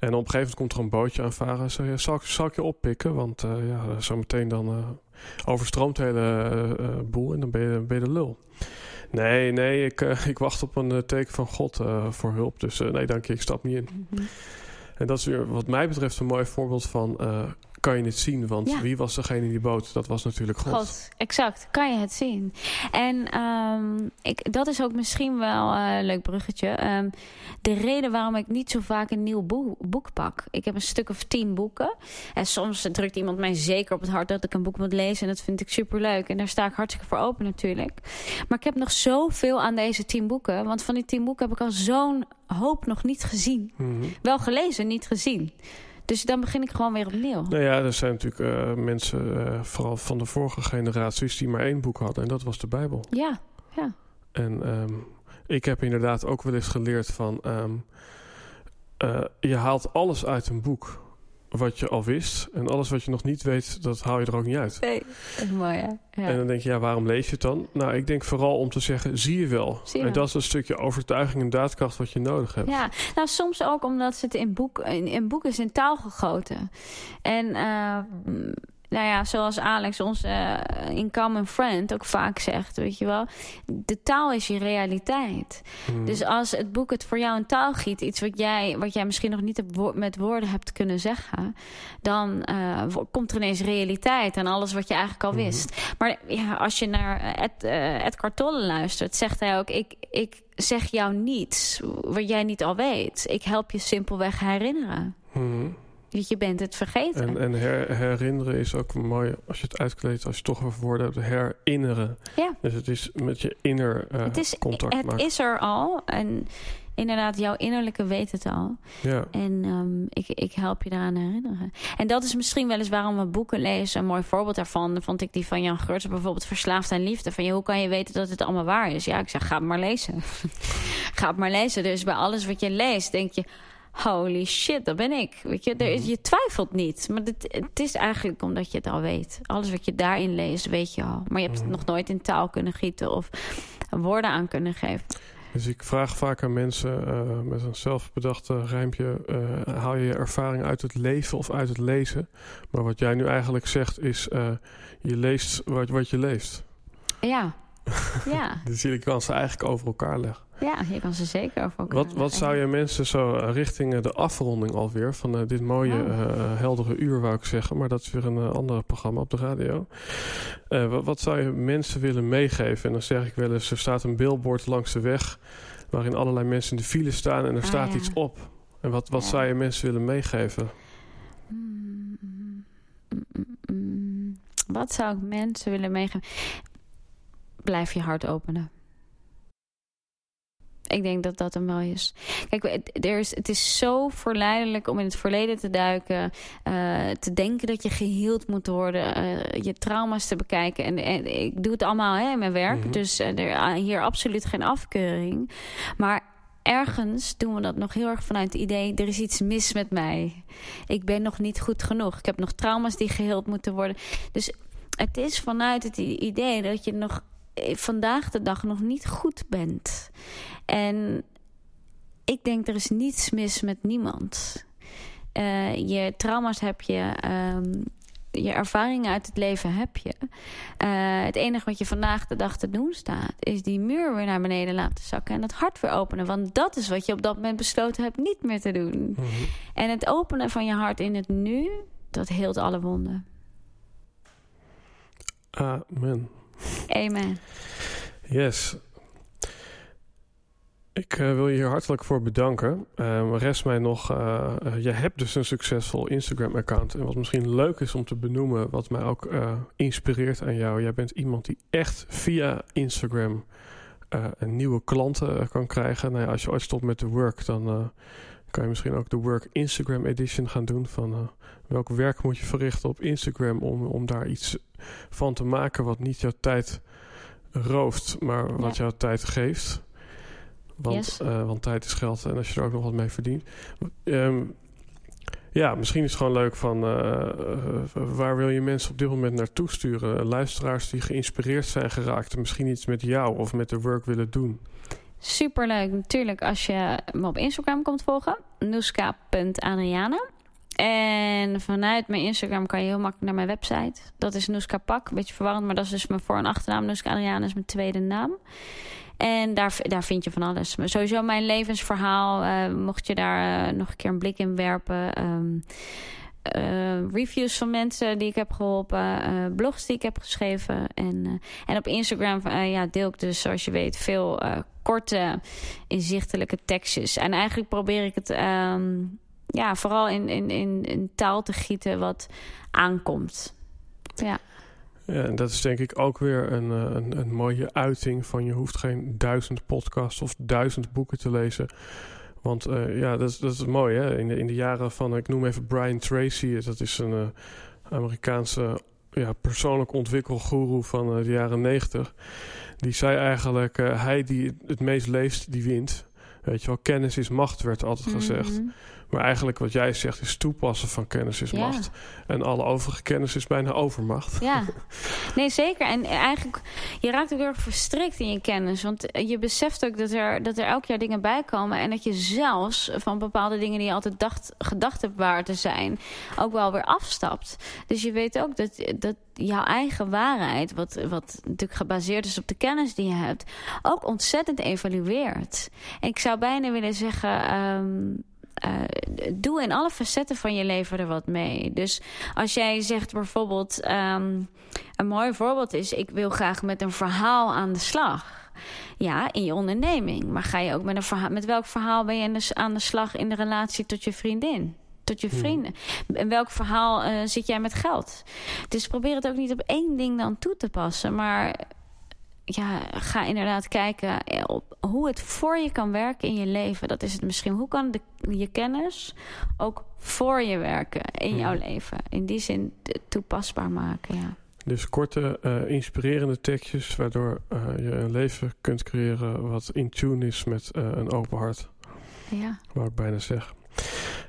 En op een gegeven moment komt er een bootje aanvaren. Ja, zal, ik, zal ik je oppikken? Want eh ja, zometeen dan eh, overstroomt de hele eh, boel en dan ben je, ben je de lul. Nee, nee, ik, ik wacht op een teken van God voor hulp. Dus nee, dank je, ik stap niet in. Mhm. En dat is weer wat mij betreft een mooi voorbeeld van... eh, kan je het zien? Want Ja. wie was degene in die boot? Dat was natuurlijk God. God, exact. Kan je het zien. En ehm, ik, dat is ook misschien wel eh, een leuk bruggetje. Ehm, de reden waarom ik niet zo vaak een nieuw boek, boek pak. Ik heb een stuk of tien boeken. En soms drukt iemand mij zeker op het hart dat ik een boek moet lezen. En dat vind ik superleuk. En daar sta ik hartstikke voor open natuurlijk. Maar ik heb nog zoveel aan deze tien boeken. Want van die tien boeken heb ik al zo'n hoop nog niet gezien. Mhm. Wel gelezen, niet gezien. Dus dan begin ik gewoon weer opnieuw. Nou ja, er zijn natuurlijk eh, mensen, eh, vooral van de vorige generaties... die maar één boek hadden en dat was de Bijbel. Ja, En ehm, ik heb inderdaad ook wel eens geleerd van... ehm, eh, je haalt alles uit een boek wat je al wist. En alles wat je nog niet weet, dat haal je er ook niet uit. nee. mooi hè. Ja. En dan denk je, ja, waarom lees je het dan? Nou, ik denk vooral om te zeggen, zie je wel. Zie je en dat is een stukje overtuiging en daadkracht wat je nodig hebt. Ja, nou soms ook omdat ze het in boek, in, in boek is in taal gegoten. En eh, nou ja, zoals Alex, onze eh, incoming friend, ook vaak zegt, weet je wel. De taal is je realiteit. Hmm. Dus als het boek het voor jou in taal giet, iets wat jij, wat jij misschien nog niet hebt wo- met woorden hebt kunnen zeggen, dan eh, komt er ineens realiteit aan alles wat je eigenlijk al Mhm. wist. Maar ja, als je naar eh, Ed, eh, Edgar Tolle luistert, zegt hij ook: ik, ik zeg jou niets wat jij niet al weet. Ik help je simpelweg herinneren. Mhm. Want je bent het vergeten. En, en her- herinneren is ook mooi als je het uitkleedt, als je toch over woorden hebt, herinneren. Ja. Dus het is met je inner eh, het is, contact het maken. is er al. En inderdaad, jouw innerlijke weet het al. Ja. En ehm, ik, ik help je daaraan herinneren. En dat is misschien wel eens waarom we boeken lezen. Een mooi voorbeeld daarvan vond ik die van Jan Geurts. Bijvoorbeeld Verslaafd aan Liefde. Van je, hoe kan je weten dat het allemaal waar is? Ja, ik zeg, ga het maar lezen. ga het maar lezen. Dus bij alles wat je leest, denk je... Holy shit, dat ben ik. Weet je, er is, je twijfelt niet. Maar het, het is eigenlijk omdat je het al weet. Alles wat je daarin leest, weet je al. Maar je hebt het Mhm. nog nooit in taal kunnen gieten... of woorden aan kunnen geven. Dus ik vraag vaak aan mensen uh, met een zelfbedachte rijmpje: uh, haal je je ervaring uit het leven of uit het lezen? Maar wat jij nu eigenlijk zegt is: uh, je leest wat, wat je leest. Ja. ja. dus je kan ze eigenlijk over elkaar leggen. Ja, je kan ze zeker over elkaar Wat, wat zou je mensen zo richting de afronding alweer van dit mooie, oh. heldere uur, wou ik zeggen, maar dat is weer een ander programma op de radio. Wat, wat, zou je mensen willen meegeven? En dan zeg ik wel eens: er staat een billboard langs de weg waarin allerlei mensen in de file staan en er Ah, staat ja. iets op. En wat, wat Ja. zou je mensen willen meegeven? Mm, mm, mm. Wat zou ik mensen willen meegeven? Blijf je hart openen. Ik denk dat dat hem wel is. Kijk, het- er is, het is zo verleidelijk om in het verleden te duiken. eh, te denken dat je geheeld moet worden. eh, je trauma's te bekijken. En, en ik doe het allemaal hè, in mijn werk. Mhm. Dus eh, er, hier absoluut geen afkeuring. Maar ergens doen we dat nog heel erg vanuit het idee... er is iets mis met mij. Ik ben nog niet goed genoeg. Ik heb nog trauma's die geheeld moeten worden. Dus het is vanuit het idee dat je nog vandaag de dag nog niet goed bent. En ik denk er is niets mis met niemand. Eh, je trauma's heb je. ehm, je ervaringen uit het leven heb je. Eh, het enige wat je vandaag de dag te doen staat, is die muur weer naar beneden laten zakken en dat hart weer openen. Want dat is wat je op dat moment besloten hebt niet meer te doen. Mhm. En het openen van je hart in het nu, dat heelt alle wonden. Amen. Amen. Yes. Ik eh, wil je hier hartelijk voor bedanken. Eh, rest mij nog, eh, eh, je hebt dus een succesvol Instagram-account. En wat misschien leuk is om te benoemen, wat mij ook inspireert aan jou. Jij bent iemand die echt via Instagram een nieuwe klanten kan krijgen. Nou ja, als je ooit stopt met de work, dan kan je misschien ook de Work Instagram Edition gaan doen. Van welk werk moet je verrichten op Instagram om, om daar iets van te maken wat niet jouw tijd rooft, maar wat Ja. jouw tijd geeft. Want, Yes. eh, want tijd is geld en als je er ook nog wat mee verdient. Ehm, ja, misschien is het gewoon leuk van eh, eh, waar wil je mensen op dit moment naartoe sturen? Luisteraars die geïnspireerd zijn geraakt en misschien iets met jou of met de work willen doen. Superleuk natuurlijk als je me op Instagram komt volgen. Noeska.adriana. En vanuit mijn Instagram kan je heel makkelijk naar mijn website. Dat is Noeska Pak. Een beetje verwarrend, maar dat is dus mijn voor- en achternaam. Noeska Adriana is mijn tweede naam. En daar, daar vind je van alles. Sowieso mijn levensverhaal. eh, mocht je daar eh, nog een keer een blik in werpen. Ehm, eh, reviews van mensen die ik heb geholpen. eh, blogs die ik heb geschreven. En, en op Instagram ja, deel ik dus, zoals je weet, veel korte, inzichtelijke tekstjes. En eigenlijk probeer ik het ehm, ja, vooral in, in, in, in taal te gieten wat aankomt. Ja, Ja, en dat is denk ik ook weer een, eh, een, een mooie uiting van je hoeft geen duizend podcasts of duizend boeken te lezen. Want eh, ja, dat is, dat is mooi hè. In de, in de jaren van, ik noem even Brian Tracy, dat is een eh, Amerikaanse ja, persoonlijk ontwikkelgoeroe van eh, de jaren negentig. Die zei eigenlijk, eh, hij die het meest leest, die wint. Weet je wel, kennis is macht, werd altijd gezegd. Mhm. Maar eigenlijk wat jij zegt is toepassen van kennis is Ja. macht. En alle overige kennis is bijna overmacht. Ja, nee zeker. En eigenlijk, je raakt ook heel erg verstrikt in je kennis. Want je beseft ook dat er, dat er elk jaar dingen bij komen. En dat je zelfs van bepaalde dingen die je altijd dacht, gedacht hebt waar te zijn, ook wel weer afstapt. Dus je weet ook dat, dat jouw eigen waarheid, wat, wat natuurlijk gebaseerd is op de kennis die je hebt, ook ontzettend evalueert. En ik zou bijna willen zeggen. ehm, eh, doe in alle facetten van je leven er wat mee. Dus als jij zegt bijvoorbeeld, ehm, een mooi voorbeeld is: ik wil graag met een verhaal aan de slag. Ja, in je onderneming. Maar ga je ook met een verhaal? Met welk verhaal ben je aan de, slag in de relatie tot je vriendin? Tot je vrienden. En welk verhaal eh, zit jij met geld? Dus probeer het ook niet op één ding dan toe te passen. Maar ja, ga inderdaad kijken eh, op hoe het voor je kan werken in je leven. Dat is het misschien. Hoe kan de, je kennis ook voor je werken in jouw Mhm. leven? In die zin toepasbaar maken, ja. Dus korte, eh, inspirerende tekstjes, waardoor eh, je een leven kunt creëren wat in tune is met een open hart, Ja, wou ik bijna zeggen.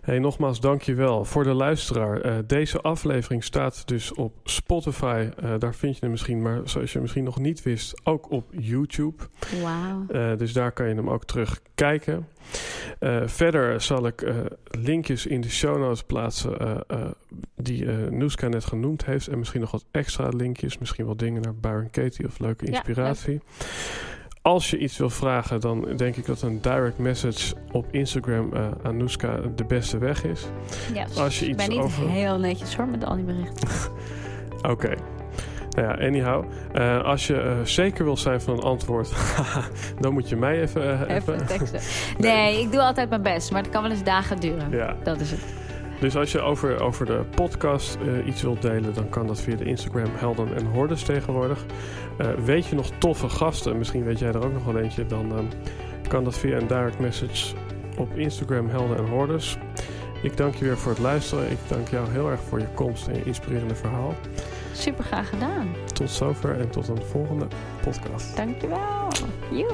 Hey, nogmaals, dankjewel voor de luisteraar. Uh, deze aflevering staat dus op Spotify. Uh, daar vind je hem misschien, maar zoals je misschien nog niet wist, ook op YouTube. Wauw. Uh, dus daar kan je hem ook terug kijken. verder zal ik linkjes in de show notes plaatsen die Noeska net genoemd heeft. En misschien nog wat extra linkjes. Misschien wel dingen naar Byron Katie of leuke inspiratie. Ja, als je iets wil vragen, dan denk ik dat een direct message op Instagram uh, aan Noeska de beste weg is. Ja, Als je iets ik ben niet over... heel netjes hoor met al die berichten. Oké. Okay. Nou ja, anyhow. Uh, als je uh, zeker wil zijn van een antwoord, dan moet je mij even... Even, even teksten. nee. nee, ik doe altijd mijn best, maar het kan wel eens dagen duren. Ja. Dat is het. Dus als je over, over de podcast uh, iets wilt delen, dan kan dat via de Instagram Helden en Hordes tegenwoordig. Uh, weet je nog toffe gasten, misschien weet jij er ook nog wel eentje, dan um, kan dat via een direct message op Instagram Helden en Hordes. Ik dank je weer voor het luisteren. Ik dank jou heel erg voor je komst en je inspirerende verhaal. Super graag gedaan. Tot zover en tot een volgende podcast. Dankjewel. You.